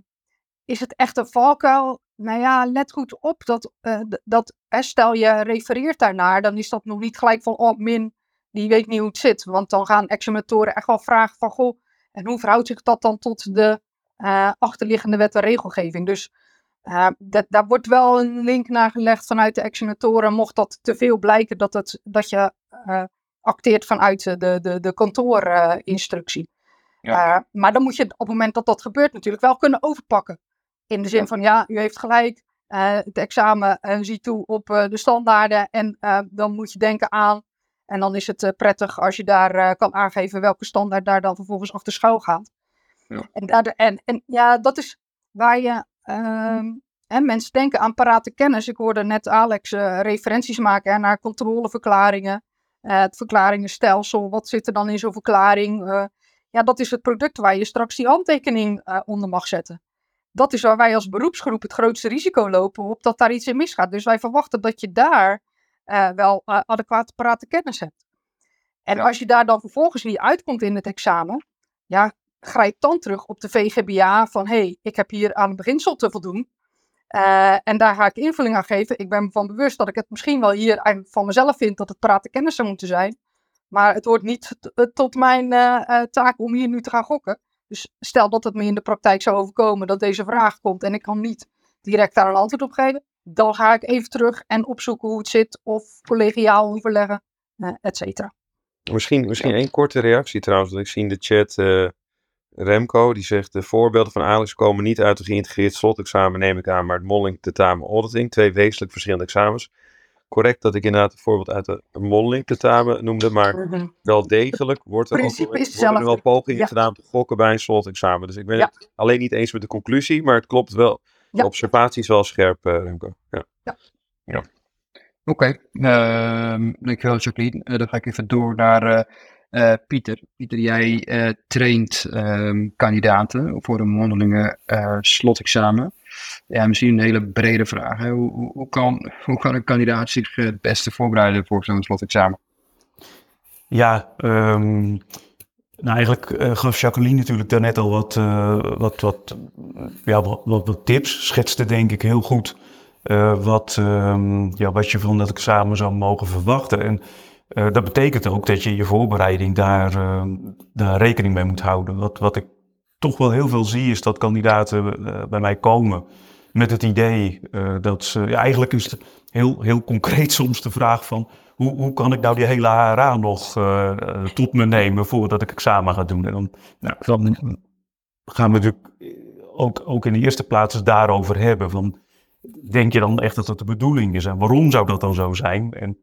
Speaker 7: is het echt een valkuil? Nou ja, let goed op dat, eh, dat stel je refereert daarnaar, dan is dat nog niet gelijk van, oh, min, die weet niet hoe het zit. Want dan gaan examinatoren echt wel vragen van, goh, en hoe verhoudt zich dat dan tot de eh, achterliggende wet en regelgeving? Dus dat, daar wordt wel een link naar gelegd vanuit de examinatoren, mocht dat te veel blijken dat, het, dat je eh, acteert vanuit de, de, de kantoorinstructie.
Speaker 2: Ja.
Speaker 7: Eh, maar dan moet je op het moment dat dat gebeurt natuurlijk wel kunnen overpakken. In de zin van ja, u heeft gelijk. eh, het examen ziet toe op de standaarden. En dan moet je denken aan. En dan is het prettig als je daar kan aangeven welke standaard daar dan vervolgens achter schuil gaat.
Speaker 2: Ja.
Speaker 7: En, en, en ja, dat is waar je. Hè, mensen denken aan parate kennis. Ik hoorde net Alex eh, referenties maken hè, naar controleverklaringen. eh, het verklaringenstelsel. Wat zit er dan in zo'n verklaring? eh, ja, dat is het product waar je straks die handtekening onder mag zetten. Dat is waar wij als beroepsgroep het grootste risico lopen op dat daar iets in misgaat. Dus wij verwachten dat je daar wel adequate parate kennis hebt. En
Speaker 2: Ja.
Speaker 7: als je daar dan vervolgens niet uitkomt in het examen, ja, grijp dan terug op de VGBA van hé, hey, ik heb hier aan het beginsel te voldoen. Eh, en daar ga ik invulling aan geven. Ik ben me van bewust dat ik het misschien wel hier eigenlijk van mezelf vind dat het parate kennis zou moeten zijn. Maar het wordt niet tot mijn eh, eh, taak om hier nu te gaan gokken. Dus stel dat het me in de praktijk zou overkomen dat deze vraag komt en ik kan niet direct daar een antwoord op geven. Dan ga ik even terug en opzoeken hoe het zit of collegiaal overleggen, eh et cetera.
Speaker 1: Misschien, misschien één korte reactie trouwens. Want ik zie in de chat Remco, die zegt de voorbeelden van Alex komen niet uit een geïntegreerd slotexamen, neem ik aan, maar het molling, tentamen, auditing. Twee wezenlijk verschillende examens. Correct dat ik inderdaad een voorbeeld uit de molling, tentamen noemde, maar wel degelijk wordt er ook wel, worden pogingen
Speaker 7: Ja.
Speaker 1: gedaan om te gokken bij een slotexamen. Dus ik ben
Speaker 7: Ja.
Speaker 1: het alleen niet eens met de conclusie, maar het klopt wel. De
Speaker 7: Ja.
Speaker 1: observatie is wel scherp, eh, Remco. Ja.
Speaker 2: Oké, ehm, dankjewel Jacqueline. Eh, dan ga ik even door naar eh, Pieter. Pieter, jij eh, traint ehm, kandidaten voor een mondelinge eh, slotexamen. Ja, misschien een hele brede vraag. Hè? Hoe, hoe, kan, hoe kan een kandidaat zich het beste voorbereiden voor zo'n slotexamen?
Speaker 6: Ja, ehm, nou eigenlijk gaf Jacqueline natuurlijk daarnet al wat, wat, wat, ja, wat, wat, tips. Schetste denk ik heel goed wat, ehm, ja, wat je van dat examen zou mogen verwachten. En eh, dat betekent ook dat je je voorbereiding daar, ehm, daar rekening mee moet houden. Wat, wat ik toch wel heel veel zie is dat kandidaten eh, bij mij komen met het idee eh, dat ze... Ja, eigenlijk is het heel, heel concreet soms de vraag van hoe, hoe kan ik nou die hele HRA nog tot me nemen voordat ik examen ga doen? En dan, nou, gaan we natuurlijk ook, ook in de eerste plaats daarover hebben. Van, denk je dan echt dat dat de bedoeling is? En waarom zou dat dan zo zijn? En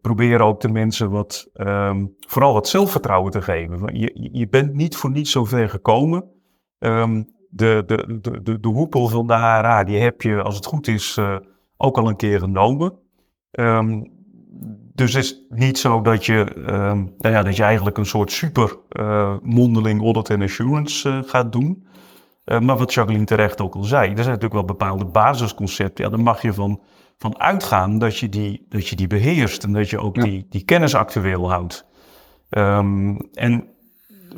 Speaker 6: probeer ook de mensen wat, ehm, vooral wat zelfvertrouwen te geven. Je, je bent niet voor niets zo ver gekomen. Ehm, de, de, de, de, de hoepel van de HRA, die heb je, als het goed is, eh, ook al een keer genomen. Ehm, dus het is niet zo dat je, ehm, nou ja, dat je eigenlijk een soort super eh, mondeling audit en assurance eh, gaat doen. Eh, maar wat Jacqueline terecht ook al zei, er zijn natuurlijk wel bepaalde basisconcepten. Ja, daar mag je van, van uitgaan dat je, die, dat je die beheerst en dat je ook
Speaker 2: Ja.
Speaker 6: die, die kennis actueel houdt. Ehm, en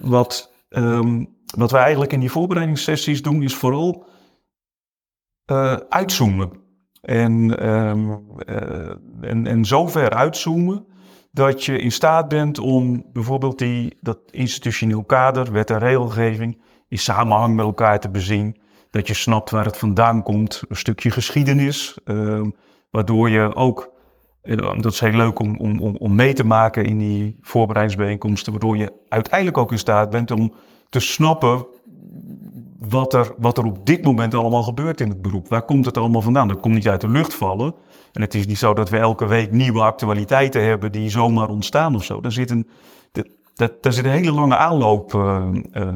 Speaker 6: wat, ehm, wat wij eigenlijk in die voorbereidingssessies doen, is vooral eh, uitzoomen. En, ehm, eh, en, en zo ver uitzoomen dat je in staat bent om bijvoorbeeld die, dat institutioneel kader, wet en regelgeving, in samenhang met elkaar te bezien. Dat je snapt waar het vandaan komt, een stukje geschiedenis, waardoor je ook, eh, dat is heel leuk om, om, om, mee te maken in die voorbereidingsbijeenkomsten, waardoor je uiteindelijk ook in staat bent om te snappen wat er, wat er op dit moment allemaal gebeurt in het beroep. Waar komt het allemaal vandaan? Dat komt niet uit de lucht vallen. En het is niet zo dat we elke week nieuwe actualiteiten hebben die zomaar ontstaan of zo. Daar zit een, dat, daar zit een hele lange aanloop, eh, eh,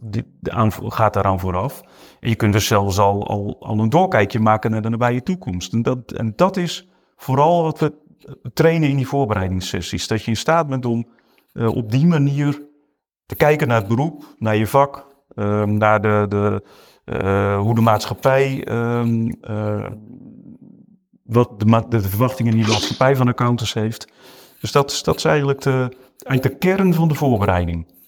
Speaker 6: die, aan, gaat daaraan vooraf. En je kunt dus zelfs al, al, een doorkijkje maken naar de nabije toekomst. En dat, en dat is vooral wat we trainen in die voorbereidingssessies. Dat je in staat bent om eh, op die manier te kijken naar het beroep, naar je vak, ehm, naar de, de, hoe de maatschappij, ehm, eh, wat de, de verwachtingen die de maatschappij van accountants heeft. Dus dat, is- dat is eigenlijk de, eigenlijk de kern van de voorbereiding.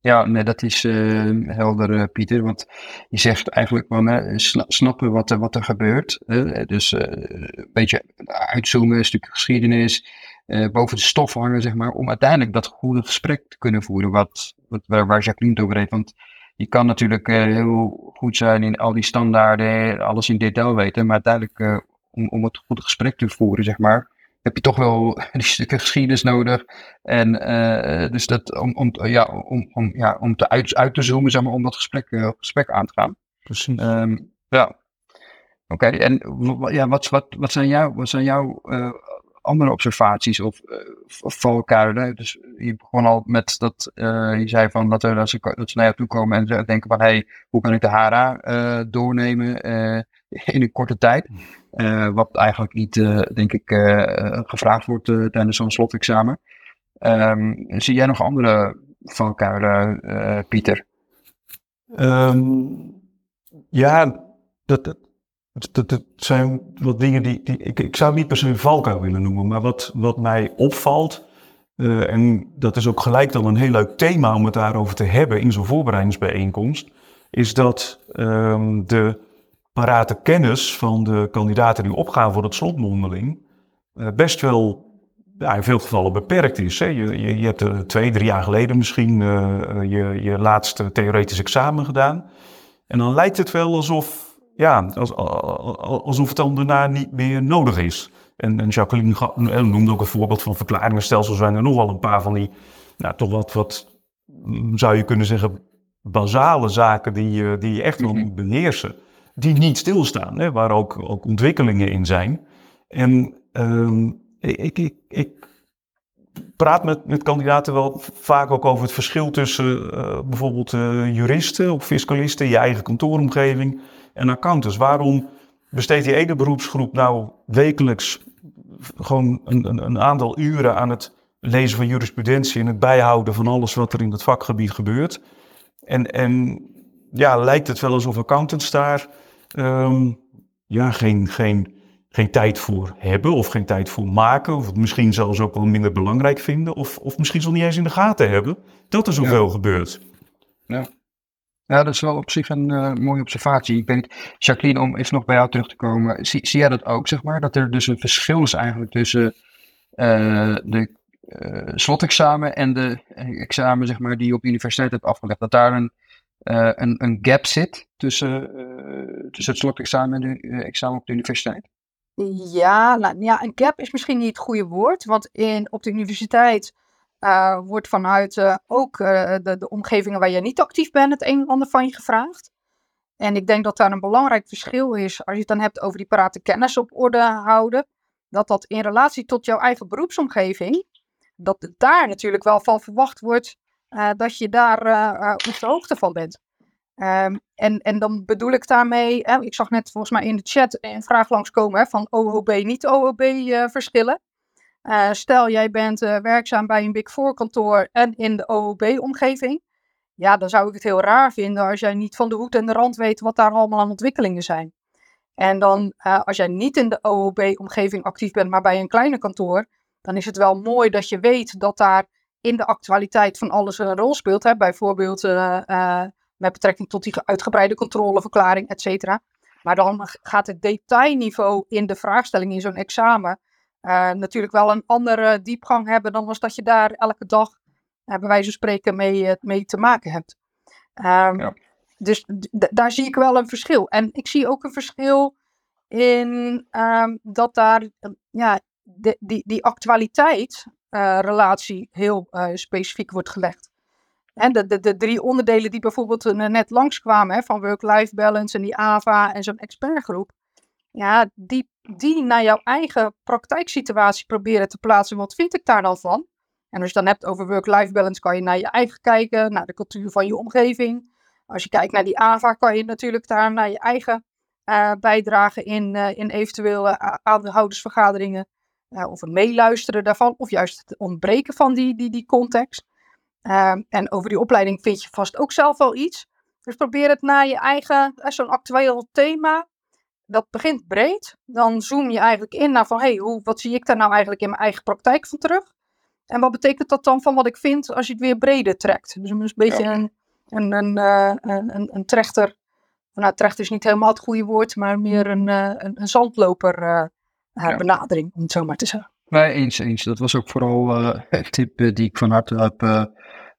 Speaker 2: Ja, nee, dat is eh, helder, eh, Pieter. Want je zegt eigenlijk van snappen wat er, wat er gebeurt. dus eh, een beetje uitzoomen, een stukje geschiedenis, boven de stof hangen, zeg maar, om uiteindelijk dat goede gesprek te kunnen voeren, wat, wat, waar, waar Jacqueline het over heeft. Want je kan natuurlijk heel goed zijn in al die standaarden, alles in detail weten, maar uiteindelijk om, om het goede gesprek te voeren, zeg maar, heb je toch wel die stukken geschiedenis nodig. En eh, dus dat om, om, ja, om, om, ja, om te uit, uit te zoomen, zeg maar, om dat gesprek, eh, gesprek aan te gaan.
Speaker 6: Precies.
Speaker 2: Ehm, ja. Oké, en ja, wat, wat, wat zijn jouw, wat zijn jouw eh, andere observaties of uh, valkuilen? Dus je begon al met dat je zei van dat, er, dat, ze, dat ze naar jou toe komen en denken van hey, hoe kan ik de eh, doornemen in een korte tijd? Eh, wat eigenlijk niet, eh, denk ik, eh, gevraagd wordt tijdens zo'n slotexamen. Ehm, zie jij nog andere valkuilen, Pieter?
Speaker 6: Ehm, ja, dat, dat, zijn wat dingen die, die ik, ik zou niet per se een valkuil willen noemen, maar wat, wat mij opvalt, en dat is ook gelijk dan een heel leuk thema om het daarover te hebben in zo'n voorbereidingsbijeenkomst, is dat ehm, de parate kennis van de kandidaten die opgaan voor het slotmondeling eh, best wel ja, in veel gevallen beperkt is. Hè. Je, je, je hebt er twee, drie jaar geleden misschien eh, je, je laatste theoretisch examen gedaan. En dan lijkt het wel alsof, ja, als, alsof het dan daarna niet meer nodig is. En, en Jacqueline noemde ook een voorbeeld van verklaringenstelsels. zijn er nog wel een paar van die, nou, toch wat, wat mm, zou je kunnen zeggen, basale zaken die je, die je echt wel
Speaker 2: Mhm.
Speaker 6: moet beheersen. Die niet stilstaan, hè, waar ook, ook ontwikkelingen in zijn. En ehm, ik, ik, ik praat met, met kandidaten wel vaak ook over het verschil tussen eh, bijvoorbeeld eh, juristen of fiscalisten, je eigen kantooromgeving en accountants. Waarom besteedt die ene beroepsgroep nou wekelijks gewoon een, een, aantal uren aan het lezen van jurisprudentie en het bijhouden van alles wat er in het vakgebied gebeurt? En, en ja, lijkt het wel alsof accountants daar ehm, ja, geen, geen, geen tijd voor hebben of geen tijd voor maken. Of het misschien zelfs ook wel minder belangrijk vinden. Of, of misschien zelfs niet eens in de gaten hebben dat er zoveel gebeurt.
Speaker 2: Ja, dat is wel op zich een eh, mooie observatie. Ik niet, Jacqueline, om even nog bij jou terug te komen. Zie, zie jij dat ook, zeg maar? Dat er dus een verschil is eigenlijk tussen eh, de eh, slotexamen en de examen, zeg maar, die je op de universiteit hebt afgelegd. Dat daar een, eh, een, een gap zit tussen, eh, tussen het slotexamen en het examen op de universiteit.
Speaker 7: Ja, nou, ja, een gap is misschien niet het goede woord, want in, op de universiteit eh, wordt vanuit eh, ook eh, de, de omgevingen waar je niet actief bent het een en ander van je gevraagd. En ik denk dat daar een belangrijk verschil is als je het dan hebt over die parate kennis op orde houden, dat dat in relatie tot jouw eigen beroepsomgeving, dat daar natuurlijk wel van verwacht wordt eh, dat je daar eh, eh, op de hoogte van bent. Ehm, en, en dan bedoel ik daarmee, ik zag net volgens mij in de chat een vraag langskomen hè, van OOB, niet OOB verschillen. Stel jij bent werkzaam bij een Big Four kantoor en in de OOB-omgeving. Ja, dan zou ik het heel raar vinden als jij niet van de hoed en de rand weet wat daar allemaal aan ontwikkelingen zijn. En dan als jij niet in de OOB-omgeving actief bent, maar bij een kleine kantoor, dan is het wel mooi dat je weet dat daar in de actualiteit van alles een rol speelt. Hè? Bijvoorbeeld eh, eh, met betrekking tot die uitgebreide controleverklaring, et cetera. Maar dan gaat het detailniveau in de vraagstelling in zo'n examen eh, natuurlijk wel een andere diepgang hebben dan als dat je daar elke dag, bij wijze van spreken, mee, mee te maken hebt. Ehm,
Speaker 2: Ja.
Speaker 7: Dus daar zie ik wel een verschil. En ik zie ook een verschil in ehm, dat daar ja, de, die, die actualiteit-relatie heel eh, specifiek wordt gelegd. En de, de, de drie onderdelen die bijvoorbeeld eh, net langskwamen, hè, van work-life balance en die AVA en zo'n expertgroep, ja, die, die naar jouw eigen praktijksituatie proberen te plaatsen. Wat vind ik daar dan van? En als je het dan hebt over work-life balance, kan je naar je eigen kijken, naar de cultuur van je omgeving. Als je kijkt naar die AVA, kan je natuurlijk daar naar je eigen uh, bijdragen in, uh, in eventuele aandeelhoudersvergaderingen. Uh, of het meeluisteren daarvan, of juist het ontbreken van die, die, die context. Uh, en over die opleiding vind je vast ook zelf wel iets. Dus probeer het naar je eigen, uh, zo'n actueel thema. Dat begint breed. Dan zoom je eigenlijk in naar van, hé, hey, hoe, wat zie ik daar nou eigenlijk in mijn eigen praktijk van terug? En wat betekent dat dan van wat ik vind als je het weer breder trekt? Dus een beetje een, een, een, uh, een, een trechter. Nou, trechter is niet helemaal het goede woord, maar meer een, uh, een, een zandloper uh, ja. benadering, om het zo maar te zeggen.
Speaker 2: Nee, eens, eens. Dat was ook vooral een tip die ik van harte heb,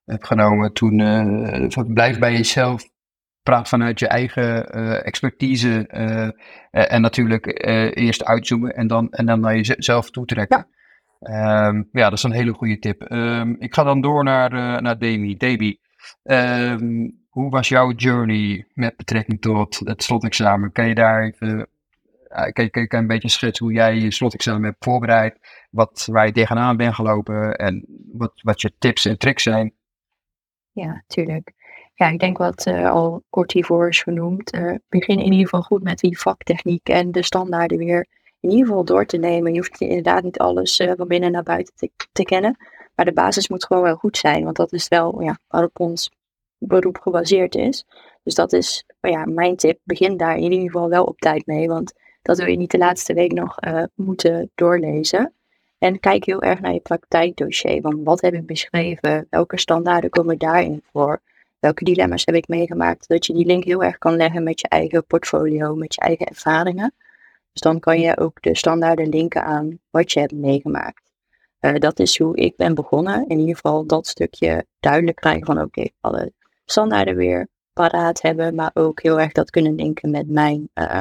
Speaker 2: heb genomen. Toen blijf bij jezelf, praat vanuit je eigen expertise en natuurlijk eerst uitzoomen en dan, en dan naar jezelf toetrekken. Ja. Um, ja, dat is een hele goede tip. Um, ik ga dan door naar, uh, naar Demi. Demi, um, hoe was jouw journey met betrekking tot het slotexamen? Kan je daar even uh, kan, kan je een beetje schetsen hoe jij je slotexamen hebt voorbereid? Wat, waar je tegenaan bent gelopen en wat, wat je tips en tricks zijn?
Speaker 4: Ja, tuurlijk. Ja, ik denk wat uh, al kort hiervoor is genoemd. begin in ieder geval goed met die vaktechniek en de standaarden weer in ieder geval door te nemen. Je hoeft inderdaad niet alles van binnen naar buiten te, te, kennen. Maar de basis moet gewoon wel goed zijn. Want dat is wel ja, waarop ons beroep gebaseerd is. Dus dat is ja, mijn tip. Begin daar in ieder geval wel op tijd mee. Want dat wil je niet de laatste week nog uh, moeten doorlezen. En kijk heel erg naar je praktijkdossier. Want wat heb ik beschreven? Welke standaarden komen daarin voor? Welke dilemma's heb ik meegemaakt? Dat je die link heel erg kan leggen met je eigen portfolio, met je eigen ervaringen. Dus dan kan je ook de standaarden linken aan wat je hebt meegemaakt. Uh, dat is hoe ik ben begonnen. In ieder geval dat stukje duidelijk krijgen van oké, alle standaarden weer paraat hebben, maar ook heel erg dat kunnen linken met mijn uh,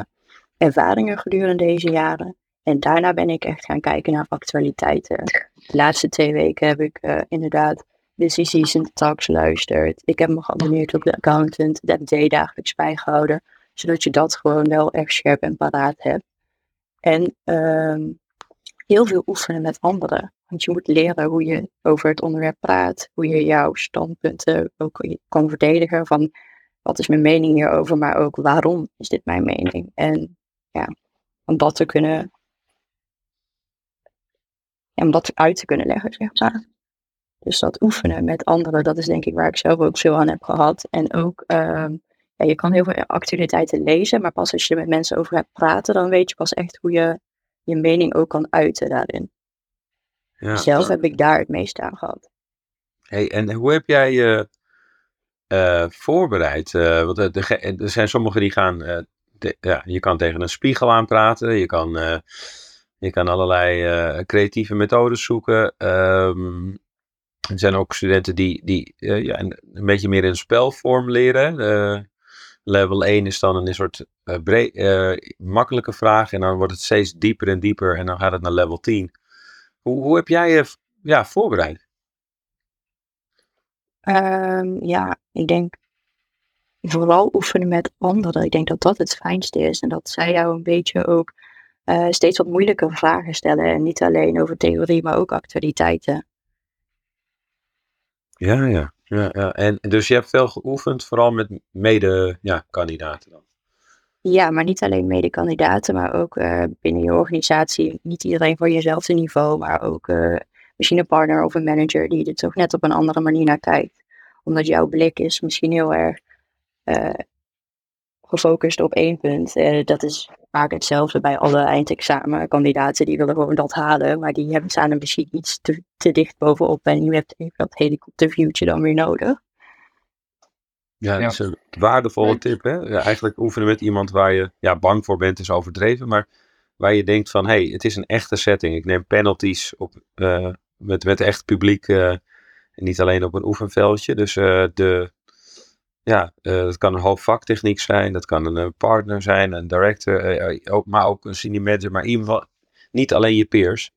Speaker 4: ervaringen gedurende deze jaren. En daarna ben ik echt gaan kijken naar actualiteiten. De laatste twee weken heb ik uh, inderdaad Busy Season Talks geluisterd. Ik heb me geabonneerd op de Accountant, de FD dagelijks bijgehouden. Zodat je dat gewoon wel echt scherp en paraat hebt. En um, heel veel oefenen met anderen. Want je moet leren hoe je over het onderwerp praat, hoe je jouw standpunten ook kan verdedigen van wat is mijn mening hierover, maar ook waarom is dit mijn mening. En ja, om dat te kunnen, ja, om dat uit te kunnen leggen, zeg maar. Dus dat oefenen met anderen, dat is denk ik waar ik zelf ook veel aan heb gehad. En ook um, ja, je kan heel veel actualiteiten lezen, maar pas als je er met mensen over gaat praten, dan weet je pas echt hoe je je mening ook kan uiten daarin. Ja. Zelf heb ik daar het meest aan gehad.
Speaker 1: Hey, en hoe heb jij je uh, voorbereid? Uh, want er, er, zijn sommigen die gaan, ja, je kan tegen een spiegel aanpraten, je kan, je kan allerlei creatieve methodes zoeken. Um, er zijn ook studenten die, die ja, een, beetje meer in spelvorm leren. Level 1 is dan een soort makkelijke vraag. En dan wordt het steeds dieper en dieper. En dan gaat het naar level 10. Hoe, hoe heb jij je ja, voorbereid?
Speaker 4: Um, ja, ik denk vooral oefenen met anderen. Ik denk dat dat het fijnste is. En dat zij jou een beetje ook uh, steeds wat moeilijke vragen stellen. En niet alleen over theorie, maar ook actualiteiten.
Speaker 1: Ja, ja. Ja, ja. En dus je hebt veel geoefend, vooral met mede-kandidaten ja, dan?
Speaker 4: Ja, maar niet alleen mede-kandidaten, maar ook uh, binnen je organisatie. Niet iedereen voor jezelfde niveau, maar ook uh, misschien een partner of een manager die er toch net op een andere manier naar kijkt. Omdat jouw blik is misschien heel erg gefocust op één punt. dat is vaak hetzelfde bij alle eindexamenkandidaten. Die willen gewoon dat halen, maar die hebben staan er misschien iets te, te dicht bovenop. En je hebt even dat helikopterviewtje dan weer nodig.
Speaker 1: Ja, dat is een waardevolle tip. Hè? Ja, eigenlijk oefenen met iemand waar je ja, bang voor bent is overdreven. Maar waar je denkt van, hé, hey, het is een echte setting. Ik neem penalties op, uh, met, met echt publiek. Uh, en niet alleen op een oefenveldje. Dus uh, de, ja, uh, dat kan een hoop vaktechniek zijn, dat kan een eh, partner zijn, een director, uh, ook, maar ook een senior manager, maar in ieder geval niet alleen je peers.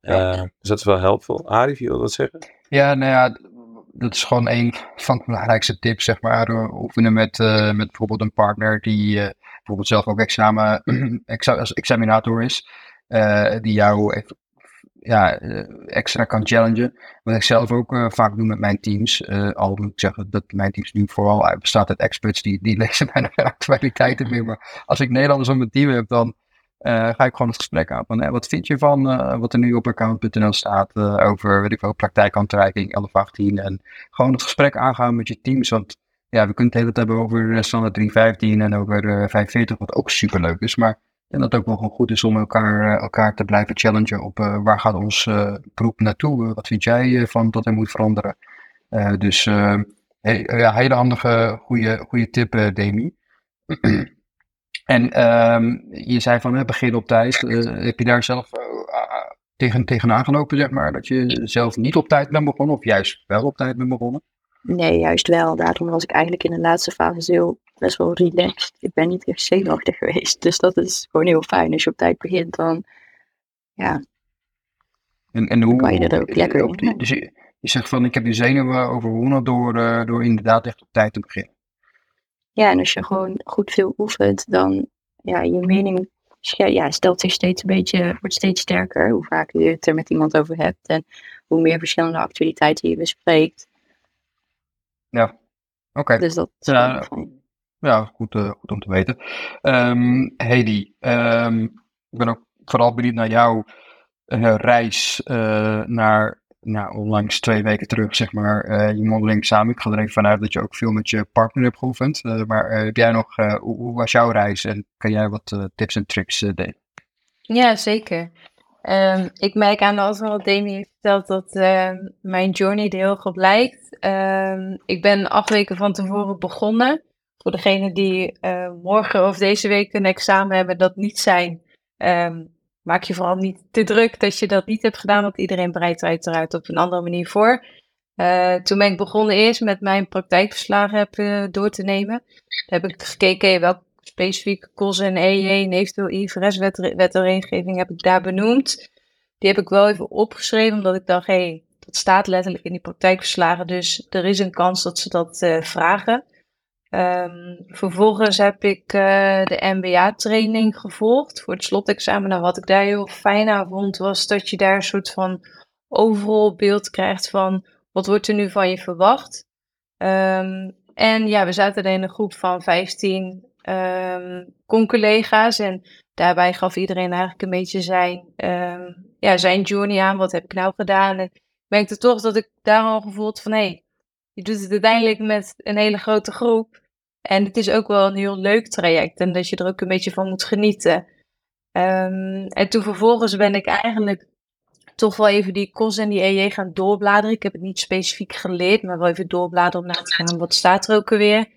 Speaker 1: Ja. dus dat is wel helpvol. Arif, je wil dat zeggen?
Speaker 2: Ja, nou ja, dat is gewoon een van de belangrijkste tips, zeg maar. Oefenen met, met bijvoorbeeld een partner die bijvoorbeeld zelf ook examen, als examinator is, die jou ja, eh, extra kan challengen. Wat ik zelf ook uh, vaak doe met mijn teams. Uh, al moet ik zeggen dat mijn teams nu vooral bestaat uit experts die, die lezen bijna geen actualiteiten meer. Maar als ik Nederlanders op mijn team heb, dan ga ik gewoon het gesprek aan. Van, wat vind je van wat er nu op account.nl staat over weet ik wel, praktijkaantreiking 1118. En gewoon het gesprek aangaan met je teams. Want ja, we kunnen het hele tijd hebben over standaard 315 en over 540, wat ook super leuk is. Maar En dat het ook wel gewoon goed is om elkaar, eh, elkaar te blijven challengen op eh, waar gaat ons eh, beroep naartoe? Uh, wat vind jij van dat er moet veranderen? Dus ja, hele handige, goede, goede tip, Demi. en ehm, je zei van begin op tijd. Heb je daar zelf tegen, tegenaan gelopen, zeg maar? Dat je zelf niet op tijd bent begonnen of juist wel op tijd bent begonnen?
Speaker 4: Nee, juist wel. Daarom was ik eigenlijk in de laatste fase heel best wel relaxed. Ik ben niet echt zenuwachtig geweest. Dus dat is gewoon heel fijn. Als je op tijd begint, dan ja,
Speaker 2: En, en hoe,
Speaker 4: kan je er ook lekker
Speaker 2: op die- dus je, je zegt van ik heb die zenuwen overwonnen door, eh, door inderdaad echt op tijd te beginnen.
Speaker 4: Ja, en als je gewoon goed veel oefent, dan ja, je mening ja, stelt zich steeds een beetje, wordt steeds sterker. Hoe vaak je het er met iemand over hebt en hoe meer verschillende actualiteiten je bespreekt.
Speaker 2: Ja, oké.
Speaker 4: Dus dat is
Speaker 2: Ja,
Speaker 4: fijn.
Speaker 2: Ja, goed, eh, goed om te weten. Ehm Hedy, ehm, ik ben ook vooral benieuwd naar jouw eh, reis eh, naar, nou, onlangs twee weken terug, zeg maar, eh, je mondeling samen. Ik ga er even vanuit dat je ook veel met je partner hebt geoefend. Maar eh, heb jij nog, eh, hoe, hoe was jouw reis en kan jij wat eh, tips en tricks delen?
Speaker 5: Ja, zeker. Ehm, ik merk aan alles wat Demi heeft verteld dat ehm, mijn journey er heel goed lijkt. Ehm, ik ben acht weken van tevoren begonnen. Voor degenen die eh, morgen of deze week een examen hebben dat niet zijn, maak je vooral niet te druk dat je dat niet hebt gedaan, want iedereen bereidt er uiteraard op een andere manier voor. Eh, toen ben ik begonnen eerst met mijn praktijkverslagen heb, eh, door te nemen. Heb ik gekeken welke specifieke COS en EJ en eventueel IFRS-wet heb ik daar benoemd. Die heb ik wel even opgeschreven, omdat ik dacht, hé, hey, dat staat letterlijk in die praktijkverslagen, dus er is een kans dat ze dat eh, vragen. Ehm, vervolgens heb ik eh, de MBA-training gevolgd voor het slotexamen. En wat ik daar heel fijn aan vond, was dat je daar een soort van overal beeld krijgt van wat wordt er nu van je verwacht. Ehm, en ja, we zaten in een groep van 15 ehm con-collega's en daarbij gaf iedereen eigenlijk een beetje zijn, ehm, ja, zijn journey aan. Wat heb ik nou gedaan? En ik merkte toch dat ik daar al gevoeld van, hé, hey, je doet het uiteindelijk met een hele grote groep. En het is ook wel een heel leuk traject en dat je er ook een beetje van moet genieten. Ehm, en toen vervolgens ben ik eigenlijk toch wel even die COS en die EJ gaan doorbladeren. Ik heb het niet specifiek geleerd, maar wel even doorbladeren om na te gaan wat staat er ook alweer.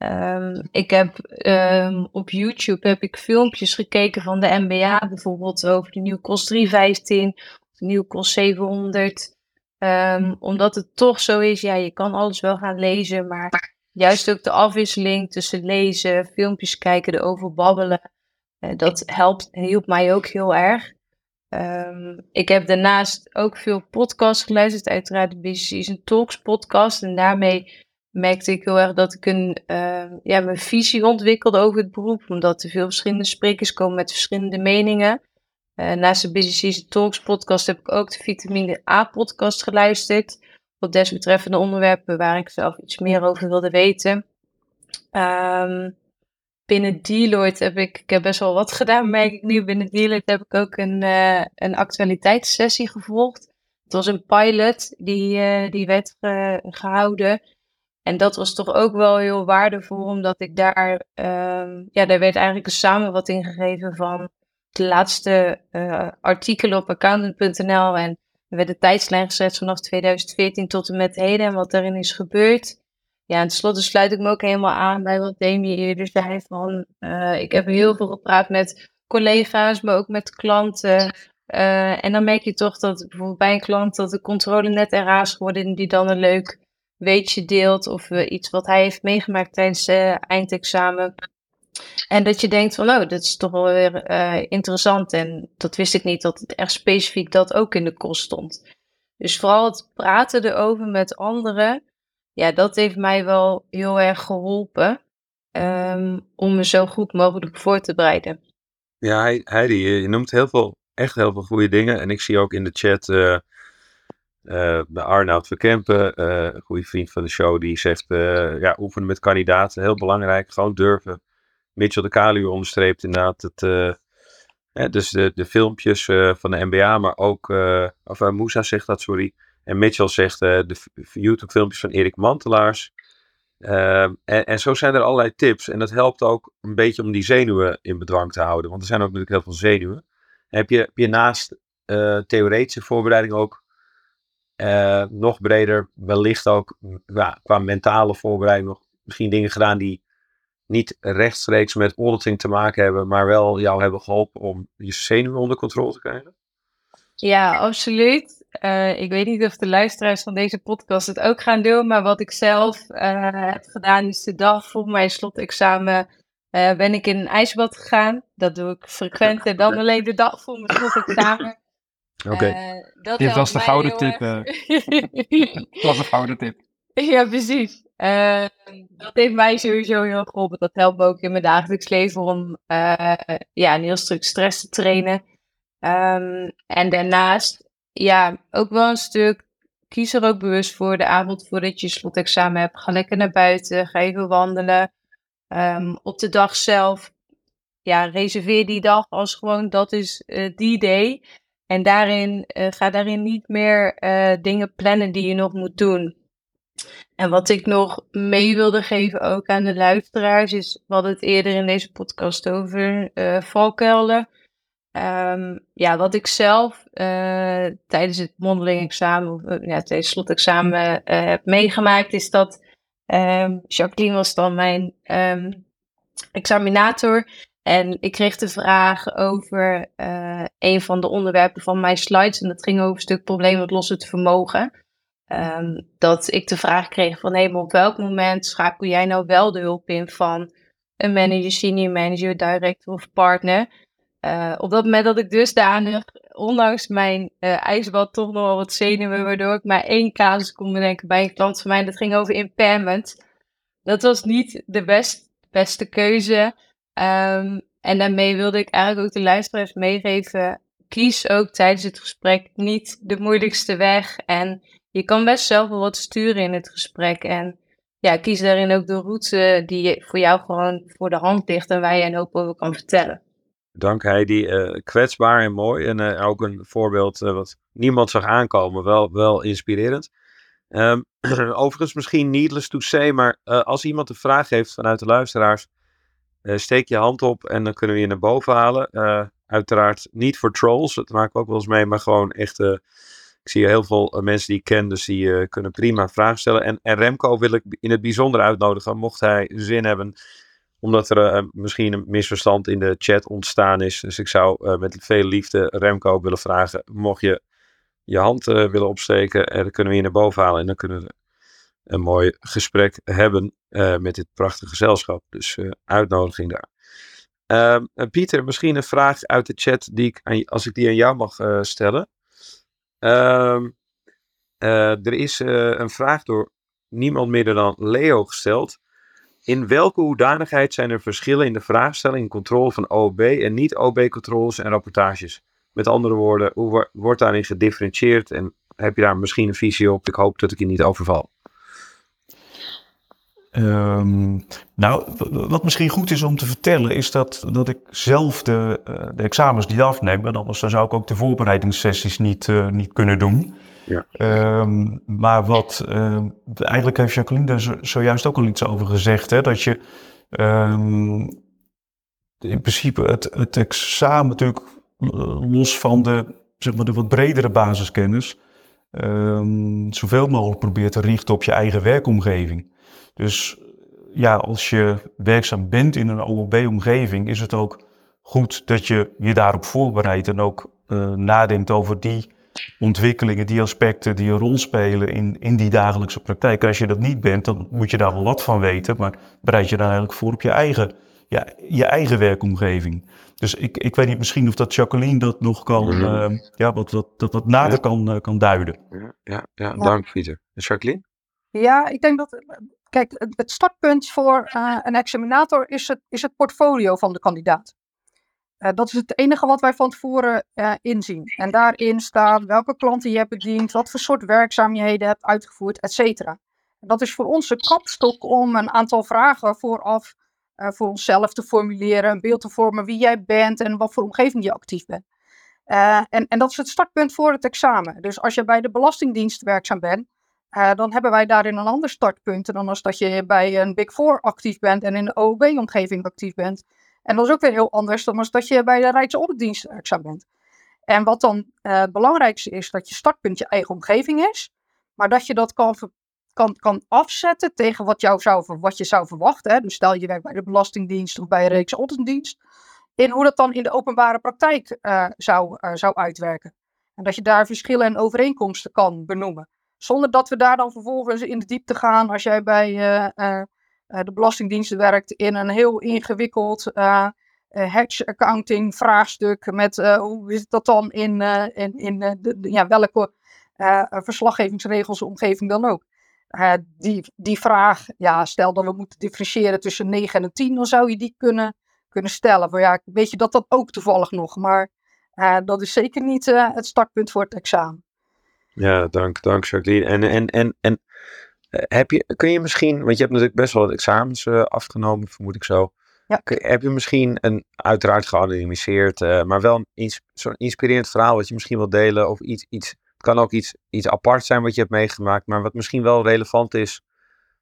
Speaker 5: Ehm, ik heb ehm, op YouTube heb ik filmpjes gekeken van de MBA, bijvoorbeeld over de nieuwe COS 315, of de nieuwe COS 700. Ehm, omdat het toch zo is, ja, je kan alles wel gaan lezen, maar juist ook de afwisseling tussen lezen, filmpjes kijken, erover babbelen, eh, dat helpt, hielp mij ook heel erg. Ehm, ik heb daarnaast ook veel podcasts geluisterd, uiteraard de Busy Season Talks podcast. En daarmee merkte ik heel erg dat ik een, ehm, ja, mijn visie ontwikkelde over het beroep. Omdat er veel verschillende sprekers komen met verschillende meningen. Eh, naast de Busy Season Talks podcast heb ik ook de Vitamine A podcast geluisterd. Op desbetreffende onderwerpen waar ik zelf iets meer over wilde weten. Ehm, binnen Deloitte heb ik, ik heb best wel wat gedaan, merk ik nu. Binnen Deloitte heb ik ook een, eh, een actualiteitssessie gevolgd. Het was een pilot die, eh, die werd ge- gehouden. En dat was toch ook wel heel waardevol, omdat ik daar, ehm, ja, daar werd eigenlijk een samenvatting gegeven van de laatste eh, artikelen op accountant.nl. En er werd de tijdslijn gezet vanaf 2014 tot en met heden en wat daarin is gebeurd. Ja, en tenslotte sluit ik me ook helemaal aan bij wat Demi eerder zei. Van, eh, ik heb heel veel gepraat met collega's, maar ook met klanten. Eh, en dan merk je toch dat bijvoorbeeld bij een klant dat de controle net eraan is geworden en die dan een leuk weetje deelt of eh, iets wat hij heeft meegemaakt tijdens uh, eindexamen. En dat je denkt van, oh, dat is toch wel weer uh, interessant. En dat wist ik niet, dat het echt specifiek dat ook in de kost stond. Dus vooral het praten erover met anderen, ja, dat heeft mij wel heel erg geholpen um, om me zo goed mogelijk voor te bereiden.
Speaker 1: Ja, Heidi, je noemt heel veel, echt heel veel goede dingen. En ik zie ook in de chat uh, bij Arnoud Verkempen, uh, een goede vriend van de show, die zegt, ja, oefenen met kandidaten, heel belangrijk, gewoon durven. Mitchell de Kalu onderstreept inderdaad het, dus de, de filmpjes van de NBA, maar ook, of zegt dat, sorry. En Mitchell zegt de YouTube filmpjes van Erik Mantelaars. En, en zo zijn er allerlei tips. En dat helpt ook een beetje om die zenuwen in bedwang te houden. Want er zijn ook natuurlijk heel veel zenuwen. heb, je, heb je naast theoretische voorbereiding ook uh, nog breder, wellicht ook qua mentale voorbereiding nog misschien dingen gedaan die niet rechtstreeks met auditing te maken hebben, maar wel jou hebben geholpen om je zenuwen onder controle te krijgen?
Speaker 5: Ja, absoluut. Uh, ik weet niet of de luisteraars van deze podcast het ook gaan doen, maar wat ik zelf uh, heb gedaan is de dag voor mijn slotexamen ben ik in een ijsbad gegaan. Dat doe ik frequent en dan alleen de dag voor mijn slotexamen.
Speaker 1: Oké. Okay.
Speaker 2: Dit was de gouden tip. dat was de gouden tip.
Speaker 5: Ja, precies. Uh, dat heeft mij sowieso heel geholpen. Dat helpt me ook in mijn dagelijks leven om uh, ja, een heel stuk stress te trainen. Um, en daarnaast, ja, ook wel een stuk. Kies er ook bewust voor de avond voordat je slotexamen hebt. Ga lekker naar buiten, ga even wandelen. Um, op de dag zelf, ja, reserveer die dag als gewoon dat is uh, die day. En daarin, ga daarin niet meer dingen plannen die je nog moet doen. En wat ik nog mee wilde geven ook aan de luisteraars is, hadden het eerder in deze podcast over uh, valkuilen. Um, ja, wat ik zelf tijdens het mondeling examen, of ja, tijdens het slotexamen heb meegemaakt, is dat um, Jacqueline was dan mijn um, examinator. En ik kreeg de vraag over een van de onderwerpen van mijn slides. En dat ging over een stuk probleem met lossen vermogen. Um, dat ik de vraag kreeg van maar op welk moment schakel jij nou wel de hulp in van een manager, senior manager, director of partner? Uh, op dat moment dat ik dusdanig, ondanks mijn uh, ijsbad, toch nog wel wat zenuwen, waardoor ik maar één casus kon bedenken bij een klant van mij. Dat ging over impairment. Dat was niet de best, beste keuze. Um, en daarmee wilde ik eigenlijk ook de luisteraars meegeven. Kies ook tijdens het gesprek niet de moeilijkste weg. En je kan best zelf wel wat sturen in het gesprek. En ja, kies daarin ook de route die voor jou gewoon voor de hand ligt en waar je een hoop over kan vertellen.
Speaker 1: Dank Heidi. Uh, kwetsbaar en mooi. En uh, ook een voorbeeld uh, wat niemand zag aankomen. Wel, wel inspirerend. Um, overigens misschien needless to say, maar als iemand een vraag heeft vanuit de luisteraars, steek je hand op en dan kunnen we je naar boven halen. uiteraard niet voor trolls, dat maken we ook wel eens mee, maar gewoon echt ik zie heel veel eh, mensen die ik ken, dus die kunnen prima vragen stellen. En, en, Remco wil ik in het bijzonder uitnodigen, mocht hij zin hebben, omdat er misschien een misverstand in de chat ontstaan is. Dus ik zou met veel liefde Remco willen vragen, mocht je je hand willen opsteken, en dan kunnen we je naar boven halen en dan kunnen we een mooi gesprek hebben met dit prachtige gezelschap. Dus uitnodiging daar. Ehm, Pieter, misschien een vraag uit de chat die ik, als ik die aan jou mag stellen. Um, uh, er is een vraag door niemand minder dan Leo gesteld. In welke hoedanigheid zijn er verschillen in de vraagstelling en controle van OB en niet-OB-controles en rapportages? Met andere woorden, hoe wordt daarin gedifferentieerd en heb je daar misschien een visie op? Ik hoop dat ik je niet overval.
Speaker 6: Um, nou, wat misschien goed is om te vertellen, is dat, dat ik zelf de, uh, de examens niet afneem. Want anders dan zou ik ook de voorbereidingssessies niet, uh, niet kunnen doen. Ja. Um, maar wat, uh, eigenlijk heeft Jacqueline daar zojuist ook al iets over gezegd. Hè, dat je in principe het, het examen natuurlijk los van de, zeg maar, de wat bredere basiskennis. zoveel mogelijk probeert te richten op je eigen werkomgeving. Dus ja, als je werkzaam bent in een OLB-omgeving, is het ook goed dat je je daarop voorbereidt en ook uh, nadenkt over die ontwikkelingen, die aspecten die een rol spelen in, in die dagelijkse praktijk. Als je dat niet bent, dan moet je daar wel wat van weten, maar bereid je dan eigenlijk voor op je eigen, ja, je eigen werkomgeving. Dus ik, ik weet niet misschien of dat Jacqueline dat nog kan, uh, ja, wat, wat, dat wat nader ja. kan, uh, kan duiden.
Speaker 1: Ja, ja, ja, dank Pieter. Jacqueline?
Speaker 7: Ja, ik denk dat Kijk, het startpunt voor uh, een examinator is het, is het portfolio van de kandidaat. Uh, dat is het enige wat wij van tevoren uh, inzien. En daarin staat welke klanten je hebt bediend, wat voor soort werkzaamheden hebt uitgevoerd, et cetera. Dat is voor ons de kapstok om een aantal vragen vooraf voor onszelf te formuleren, een beeld te vormen wie jij bent en wat voor omgeving je actief bent. en, en dat is het startpunt voor het examen. Dus als je bij de Belastingdienst werkzaam bent, eh, dan hebben wij daarin een ander startpunt dan als dat je bij een Big Four actief bent en in de OOB-omgeving actief bent. En dat is ook weer heel anders dan als dat je bij de Rijksauditdienst werkzaam bent. En wat dan eh, het belangrijkste is, dat je startpunt je eigen omgeving is, maar dat je dat kan, kan, kan afzetten tegen wat, jou zou, wat je zou verwachten. Hè. Dus stel je werkt bij de Belastingdienst of bij een Rijksauditdienst, in hoe dat dan in de openbare praktijk uh, zou, zou uitwerken. En dat je daar verschillen en overeenkomsten kan benoemen. Zonder dat we daar dan vervolgens in de diepte gaan als jij bij uh, uh, de Belastingdienst werkt in een heel ingewikkeld hedge accounting vraagstuk met hoe is dat dan in, in, in de, ja, welke verslaggevingsregels omgeving dan ook. die, die vraag, ja, stel dat we moeten differentiëren tussen 9 en 10, dan zou je die kunnen, kunnen stellen. Maar ja, weet je dat dat ook toevallig nog, maar dat is zeker niet het startpunt voor het examen.
Speaker 1: Ja, dank, dank Jacqueline. En, en, en, en heb je, kun je misschien, want je hebt natuurlijk best wel wat examens uh, afgenomen, vermoed ik zo.
Speaker 7: Ja.
Speaker 1: Heb je misschien een, uiteraard geanonimiseerd, uh, maar wel een zo'n inspirerend verhaal wat je misschien wilt delen? Of iets, iets, het kan ook iets, iets apart zijn wat je hebt meegemaakt, maar wat misschien wel relevant is,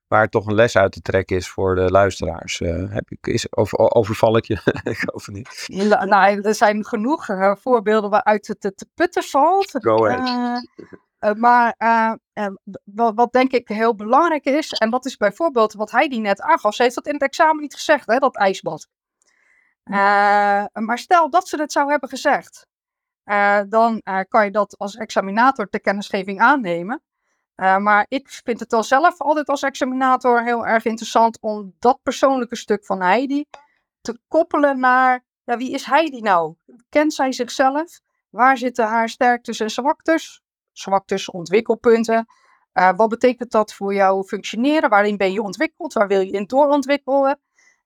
Speaker 1: waar toch een les uit te trekken is voor de luisteraars. Uh, heb ik, is, of, overval ik je? ik hoop niet.
Speaker 7: Ja, nou, er zijn genoeg voorbeelden waaruit het te putten valt.
Speaker 1: Go ahead.
Speaker 7: Uh, maar wat, wat, denk ik heel belangrijk is, en dat is bijvoorbeeld wat hij die net aangaf, ze heeft dat in het examen niet gezegd, hè, dat ijsbad. maar stel dat ze het zou hebben gezegd, dan kan je dat als examinator ter kennisgeving aannemen. Maar ik vind het wel zelf altijd als examinator heel erg interessant om dat persoonlijke stuk van Heidi te koppelen naar, ja, wie is Heidi nou? Kent zij zichzelf? Waar zitten haar sterktes en zwaktes? zwaktes, ontwikkelpunten. Uh, wat betekent dat voor jouw functioneren? Waarin ben je ontwikkeld? Waar wil je in doorontwikkelen?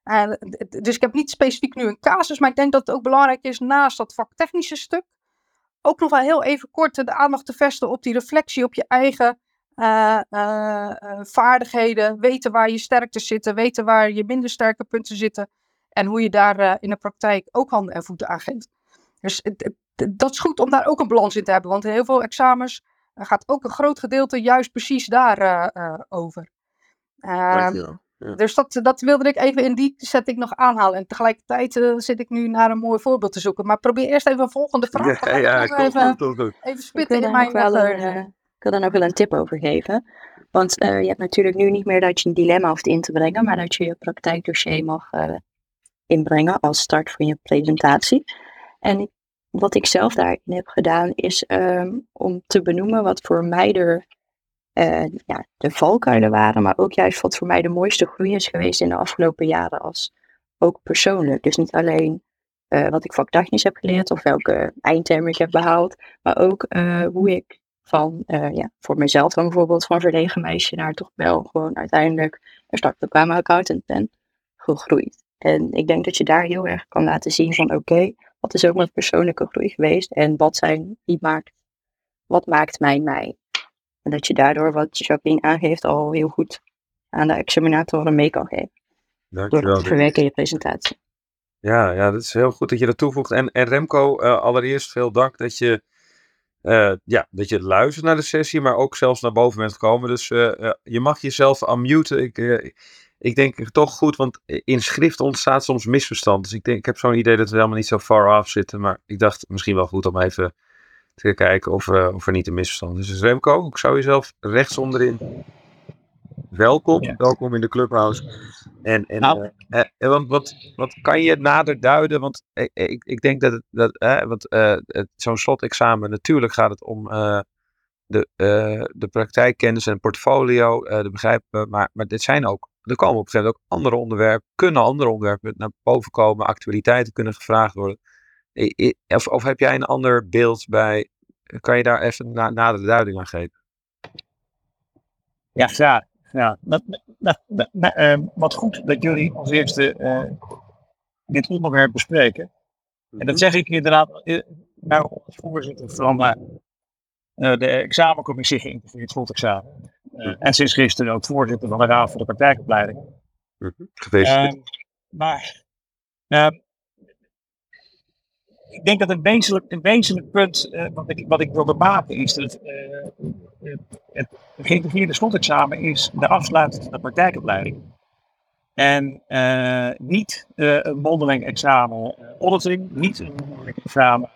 Speaker 7: Uh, dus ik heb niet specifiek nu een casus, maar ik denk dat het ook belangrijk is naast dat vaktechnische stuk, ook nog wel heel even kort de aandacht te vestigen op die reflectie op je eigen uh, vaardigheden. Weten waar je sterktes zitten, weten waar je minder sterke punten zitten en hoe je daar in de praktijk ook handen en voeten aan geeft. Dus dat is goed om daar ook een balans in te hebben. Want in heel veel examens uh, gaat ook een groot gedeelte juist precies daarover. Uh, over.
Speaker 1: ja.
Speaker 7: Dus dat, dat wilde ik even in die setting nog aanhalen. En tegelijkertijd uh, zit ik nu naar een mooi voorbeeld te zoeken. Maar probeer eerst even een volgende vraag.
Speaker 1: Ja, ja,
Speaker 7: ja even, goed, goed. even spitten in mijn
Speaker 4: wel een, Ik wil daar nog wel een tip over geven. Want je hebt natuurlijk nu niet meer dat je een dilemma hoeft in te brengen. Maar dat je je praktijkdossier mag inbrengen als start van je presentatie. En wat ik zelf daarin heb gedaan, is um, om te benoemen wat voor mij er, uh, ja, de valkuilen waren, maar ook juist wat voor mij de mooiste groei is geweest in de afgelopen jaren, als ook persoonlijk. Dus niet alleen wat ik vaktechnisch heb geleerd of welke eindtermen ik heb behaald, maar ook hoe ik van, ja, voor mezelf dan bijvoorbeeld, van verlegen meisje naar toch wel gewoon uiteindelijk een startbekwamen accountant ben gegroeid. En ik denk dat je daar heel erg kan laten zien van oké, okay, wat is ook mijn persoonlijke groei geweest en wat zijn, wie maakt, wat maakt mij mij. En dat je daardoor, wat Jacqueline aangeeft, al heel goed aan de examinatoren mee kan geven.
Speaker 1: Dankjewel.
Speaker 4: Door het verwerken in je presentatie.
Speaker 1: Ja, ja, dat is heel goed dat je dat toevoegt. En, en Remco, uh, allereerst veel dank dat je, uh, ja, dat je luistert naar de sessie, maar ook zelfs naar boven bent gekomen. Dus uh, je mag jezelf unmuten. Ik, ik denk toch goed, want in schrift ontstaat soms misverstand. Dus ik, denk, ik heb zo'n idee dat we helemaal niet zo far off zitten. Maar ik dacht misschien wel goed om even te kijken of, of er niet een misverstand is. Dus Remco, ik zou jezelf rechts onderin. Welkom, ja. welkom in de clubhouse. En, en nou. uh, uh, want wat, wat kan je nader duiden? Want ik, ik, ik denk dat, het, dat want, zo'n slotexamen, natuurlijk gaat het om de, de praktijkkennis en portfolio, de begrijpen. Maar, maar dit zijn ook er komen op een gegeven moment ook andere onderwerpen, kunnen andere onderwerpen naar boven komen, actualiteiten kunnen gevraagd worden. Of, of heb jij een ander beeld bij, kan je daar even na, nader duiding aan geven?
Speaker 8: Ja, graag. Ja, dat, dat, dat, uh, wat goed dat jullie als eerste uh, dit onderwerp bespreken. En dat zeg ik inderdaad nou, als voorzitter van uh, de examencommissie geïntegreerd slotexamen. Uh, en sinds gisteren ook voorzitter van de Raad voor de Praktijkopleiding.
Speaker 1: -hmm. Gefeliciteerd.
Speaker 8: Uh, maar uh, ik denk dat een wezenlijk, een wezenlijk punt uh, wat, ik, wat ik wilde maken is dat uh, het geïntegreerde slotexamen is de afsluiting van de praktijkopleiding. En niet een mondeling examen auditing, niet een mondeling examen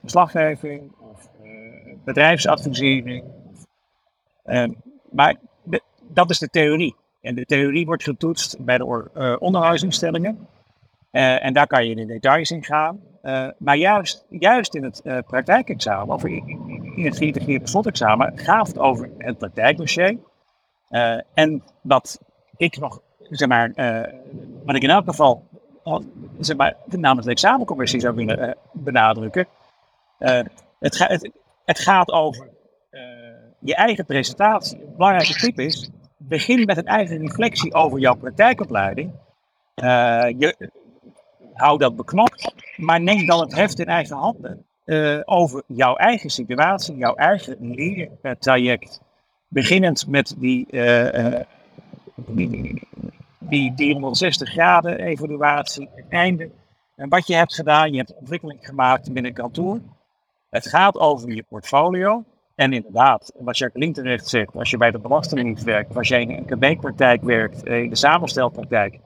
Speaker 8: verslaggeving of bedrijfsadvisering. maar dat is de theorie. En de theorie wordt getoetst bij de onderwijsinstellingen. En daar kan je in de details in gaan. Uh, maar juist, juist in het uh, praktijkexamen, of in, het geïntegreerde slotexamen, gaat het over het praktijkdossier. En wat ik nog, zeg maar, wat ik in elk geval, zeg maar, namens de examencommissie zou willen benadrukken. Het, het, gaat over je eigen presentatie. Een belangrijke tip is, begin met een eigen reflectie over jouw praktijkopleiding. je, hou dat beknopt, maar neem dan het heft in eigen handen uh, over jouw eigen situatie, jouw eigen leertraject. Beginnend met die, uh, die, die 360 graden evaluatie, het einde. En wat je hebt gedaan, je hebt ontwikkeling gemaakt binnen kantoor. Het gaat over je portfolio. En inderdaad, wat Jacqueline terecht zegt, als je bij de Belastingdienst werkt, als jij in een KB-praktijk werkt, in de samenstelpraktijk,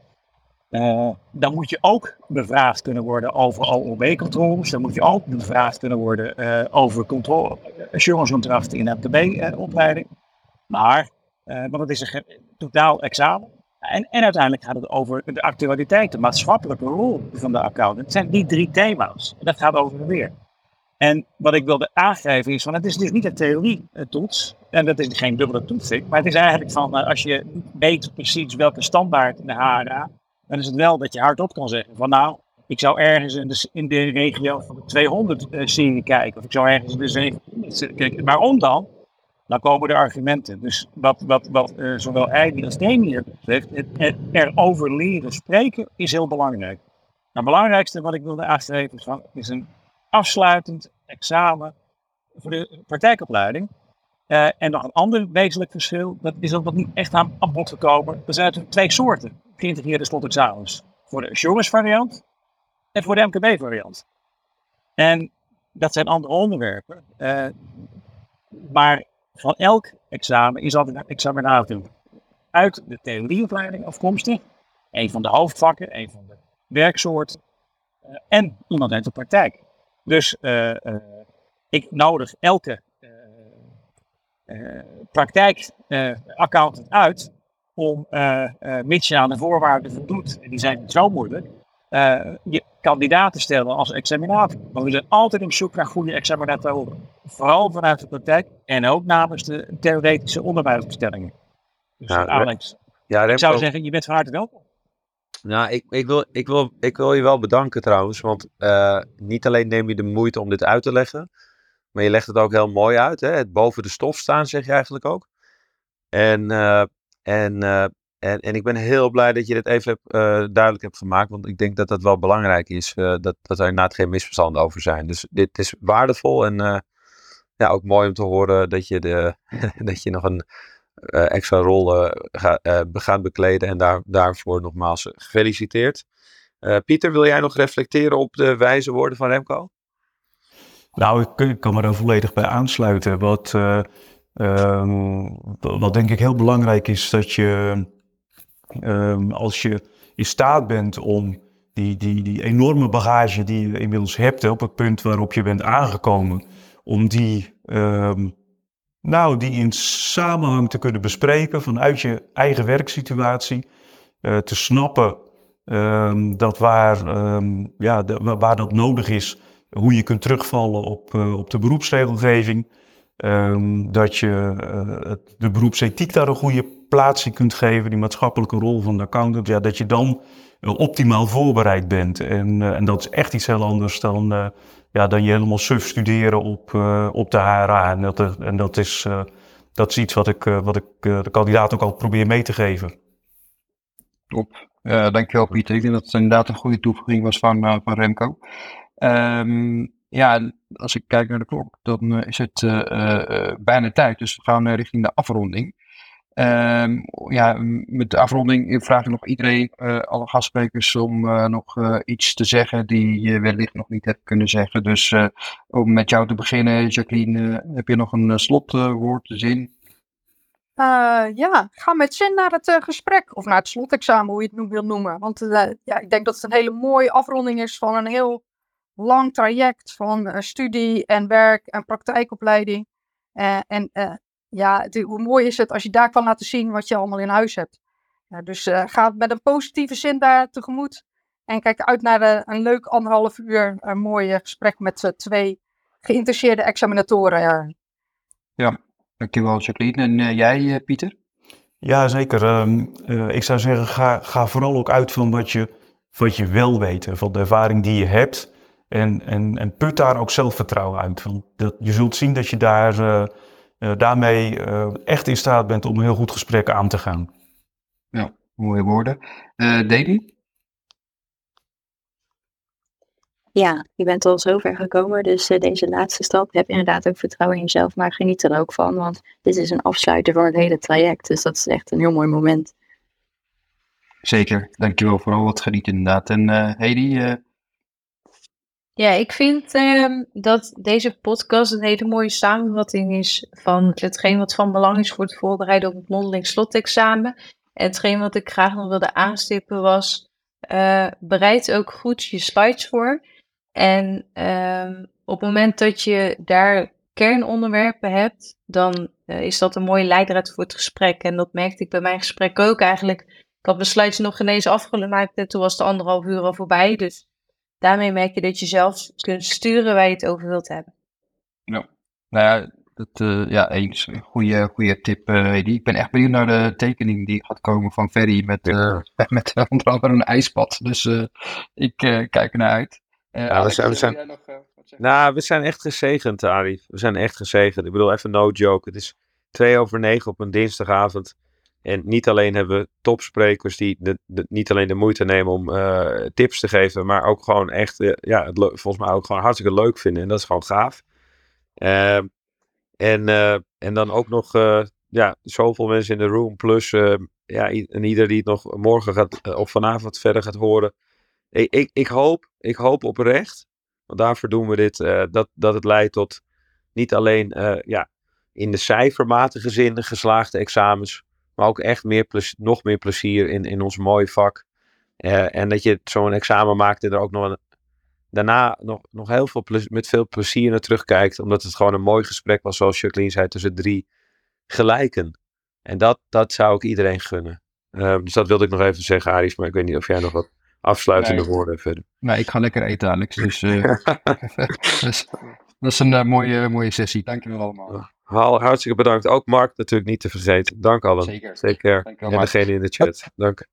Speaker 8: uh, dan moet je ook bevraagd kunnen worden over OOB-controles. Dan moet je ook bevraagd kunnen worden uh, over controle, assurance in MTB-opleiding. maar, uh, want het is een totaal examen. En, en uiteindelijk gaat het over de actualiteit, de maatschappelijke rol van de accountant. Het zijn die drie thema's. Dat gaat over en weer. En wat ik wilde aangeven is, van het is dus niet een theorie-toets. En dat is geen dubbele toetsing. Maar het is eigenlijk van, als je weet precies welke standaard de HRA dan is het wel dat je hardop kan zeggen van nou, ik zou ergens in de, in de regio van de 200 uh, serie kijken. Of ik zou ergens in de 700 kijken. Waarom dan? Dan komen de argumenten. Dus wat, wat, wat uh, zowel hij als Demi zegt, het, erover leren spreken is heel belangrijk. Nou, het belangrijkste wat ik wilde aangeven is, van, is een afsluitend examen voor de praktijkopleiding. Uh, en nog een ander wezenlijk verschil, dat is ook wat niet echt aan, aan bod gekomen. Er zijn twee soorten geïntegreerde slotexamens. Voor de assurance variant en voor de MKB variant. En dat zijn andere onderwerpen. Uh, maar van elk examen is altijd een examinator uit de theorieopleiding afkomstig. Een van de hoofdvakken, een van de werksoorten. Uh, en iemand uit de praktijk. Dus uh, ik nodig elke praktijkaccountant uit om, uh, uh, mits je aan de voorwaarden voldoet, en die zijn zo moeilijk, uh, je kandidaat te stellen als examinator. Maar we zijn altijd op zoek naar goede examinatoren. Vooral vanuit de praktijk en ook namens de theoretische onderwijsbestellingen. Dus Alex, ja, ik zou zeggen, je bent van harte welkom.
Speaker 1: Nou, ik, ik, wil, ik, wil, ik wil je wel bedanken trouwens, want niet alleen neem je de moeite om dit uit te leggen, maar je legt het ook heel mooi uit. Hè? Het boven de stof staan zeg je eigenlijk ook. En en, uh, en, en ik ben heel blij dat je dit even uh, duidelijk hebt gemaakt. Want ik denk dat dat wel belangrijk is. Uh, dat, dat er inderdaad geen misverstanden over zijn. Dus dit is waardevol. En ja, ook mooi om te horen dat je, de, dat je nog een extra rol ga, gaat bekleden. En daar, daarvoor nogmaals gefeliciteerd. Pieter, wil jij nog reflecteren op de wijze woorden van Remco?
Speaker 6: Nou, ik, ik kan me daar volledig bij aansluiten. Wat Um, wat denk ik heel belangrijk is, dat je um, als je in staat bent om die, die, die enorme bagage die je inmiddels hebt, op het punt waarop je bent aangekomen, om die, um, nou, die in samenhang te kunnen bespreken vanuit je eigen werksituatie, uh, te snappen dat waar, ja, waar dat nodig is, hoe je kunt terugvallen op, uh, op de beroepsregelgeving. Um, dat je uh, de beroepsethiek daar een goede plaats in kunt geven, die maatschappelijke rol van de accountant, ja, dat je dan uh, optimaal voorbereid bent. En, uh, en dat is echt iets heel anders dan, ja, dan je helemaal suf studeren op, op de HRA. En dat, en dat, is, dat is iets wat ik, wat ik de kandidaat ook al probeer mee te geven.
Speaker 2: Top. dankjewel Pieter. Ik denk dat het inderdaad een goede toevoeging was van, van Remco. Um, ja, als ik kijk naar de klok, dan uh, is het uh, uh, bijna tijd. Dus we gaan richting de afronding. Ehm, ja, met de afronding vraag ik nog iedereen, eh, alle gastsprekers, om eh, nog eh, iets te zeggen die je wellicht nog niet hebt kunnen zeggen. Dus eh, om met jou te beginnen, Jacqueline, eh, heb je nog een eh, slotwoord, zin?
Speaker 7: Eh, ja, ga met zin naar het eh, gesprek. Of naar het slotexamen, hoe je het nu wil noemen. Want eh, ja, ik denk dat het een hele mooie afronding is van een heel lang traject van eh, studie en werk en praktijkopleiding. Eh, en eh, ja, het- hoe mooi is het als je daar kan laten zien wat je allemaal in huis hebt. Ja, dus eh, ga met een positieve zin daar tegemoet. En kijk uit naar een leuk anderhalf uur een mooi gesprek met twee geïnteresseerde examinatoren. Ja.
Speaker 2: Ja, dankjewel Jacqueline. En eh, jij, eh, Pieter?
Speaker 6: Ja, zeker. Ehm, eh, ik zou zeggen, ga, ga vooral ook uit van wat je, wat je wil weten, van de ervaring die je hebt. En, en, en put daar ook zelfvertrouwen uit. Want dat, je zult zien dat je daar, eh, eh, daarmee eh, echt in staat bent om een heel goed gesprek aan te gaan.
Speaker 2: Mooie woorden. Eh Deli?
Speaker 4: Ja, je bent al zover gekomen, dus deze laatste stap, heb inderdaad ook vertrouwen in jezelf, maar geniet er ook van, want dit is een afsluiter van het hele traject, dus dat is echt een heel mooi moment.
Speaker 2: Zeker, dankjewel voor al het geniet inderdaad. En eh Hedy, eh,
Speaker 5: Ja, ik vind ehm, dat deze podcast een hele mooie samenvatting is van hetgeen wat van belang is voor het voorbereiden op het mondeling slotexamen. En hetgeen wat ik graag nog wilde aanstippen was, eh, bereid ook goed je slides voor. En ehm, op het moment dat je daar kernonderwerpen hebt, dan eh, is dat een mooie leidraad voor het gesprek. En dat merkte ik bij mijn gesprek ook eigenlijk. Ik had mijn slides nog ineens afgemaakt en toen was de anderhalf uur al voorbij. Dus daarmee merk je dat je zelf kunt sturen waar je het over wilt hebben.
Speaker 2: nou ja, dat, eh, ja eens. Goeie, goeie tip, eh Hedy. Ik ben echt benieuwd naar de tekening die gaat komen van Ferry met, eh, met onder andere een ijspad. Dus eh, ik eh, kijk er naar uit. Eh,
Speaker 1: we zijn- we zijn-
Speaker 2: nog?
Speaker 1: Nou, we zijn echt gezegend, Arif. We zijn echt gezegend. Ik bedoel, even no joke. Het is twee over negen op een dinsdagavond. En niet alleen hebben we topsprekers die de, niet alleen de moeite nemen om eh, tips te geven, maar ook gewoon echt, eh, ja, het volgens mij ook gewoon hartstikke leuk vinden. En dat is gewoon gaaf. Ehm, en, eh, en dan ook nog, ja, zoveel mensen in de room. Plus, ja, en ieder die het nog morgen gaat, of vanavond verder gaat horen. Ik, ik, hoop, ik hoop oprecht want daarvoor doen we dit, dat, dat het leidt tot niet alleen ja, in de cijfermatige zin geslaagde examens, maar ook echt meer plez- nog meer plezier in, in ons mooie vak. Eh, en dat je zo'n examen maakt en er ook nog een, daarna nog, nog heel veel met veel plezier naar terugkijkt, omdat het gewoon een mooi gesprek was, zoals Jacqueline zei, tussen drie gelijken. En dat, dat zou ik iedereen gunnen. Eh, dus dat wilde ik nog even zeggen, Aris, maar ik weet niet of jij nog wat afsluitende
Speaker 2: Nee.
Speaker 1: woorden hebt verder.
Speaker 2: Nou, ik ga lekker eten, Alex. Dus, eh, dus dat is een eh, mooie, mooie sessie. Dankjewel allemaal.
Speaker 1: Hartstikke bedankt. Ook Mark natuurlijk niet te vergeten. Dank allen.
Speaker 2: Zeker.
Speaker 1: Care.
Speaker 2: Dankjewel,
Speaker 1: En degene in de chat. Dank.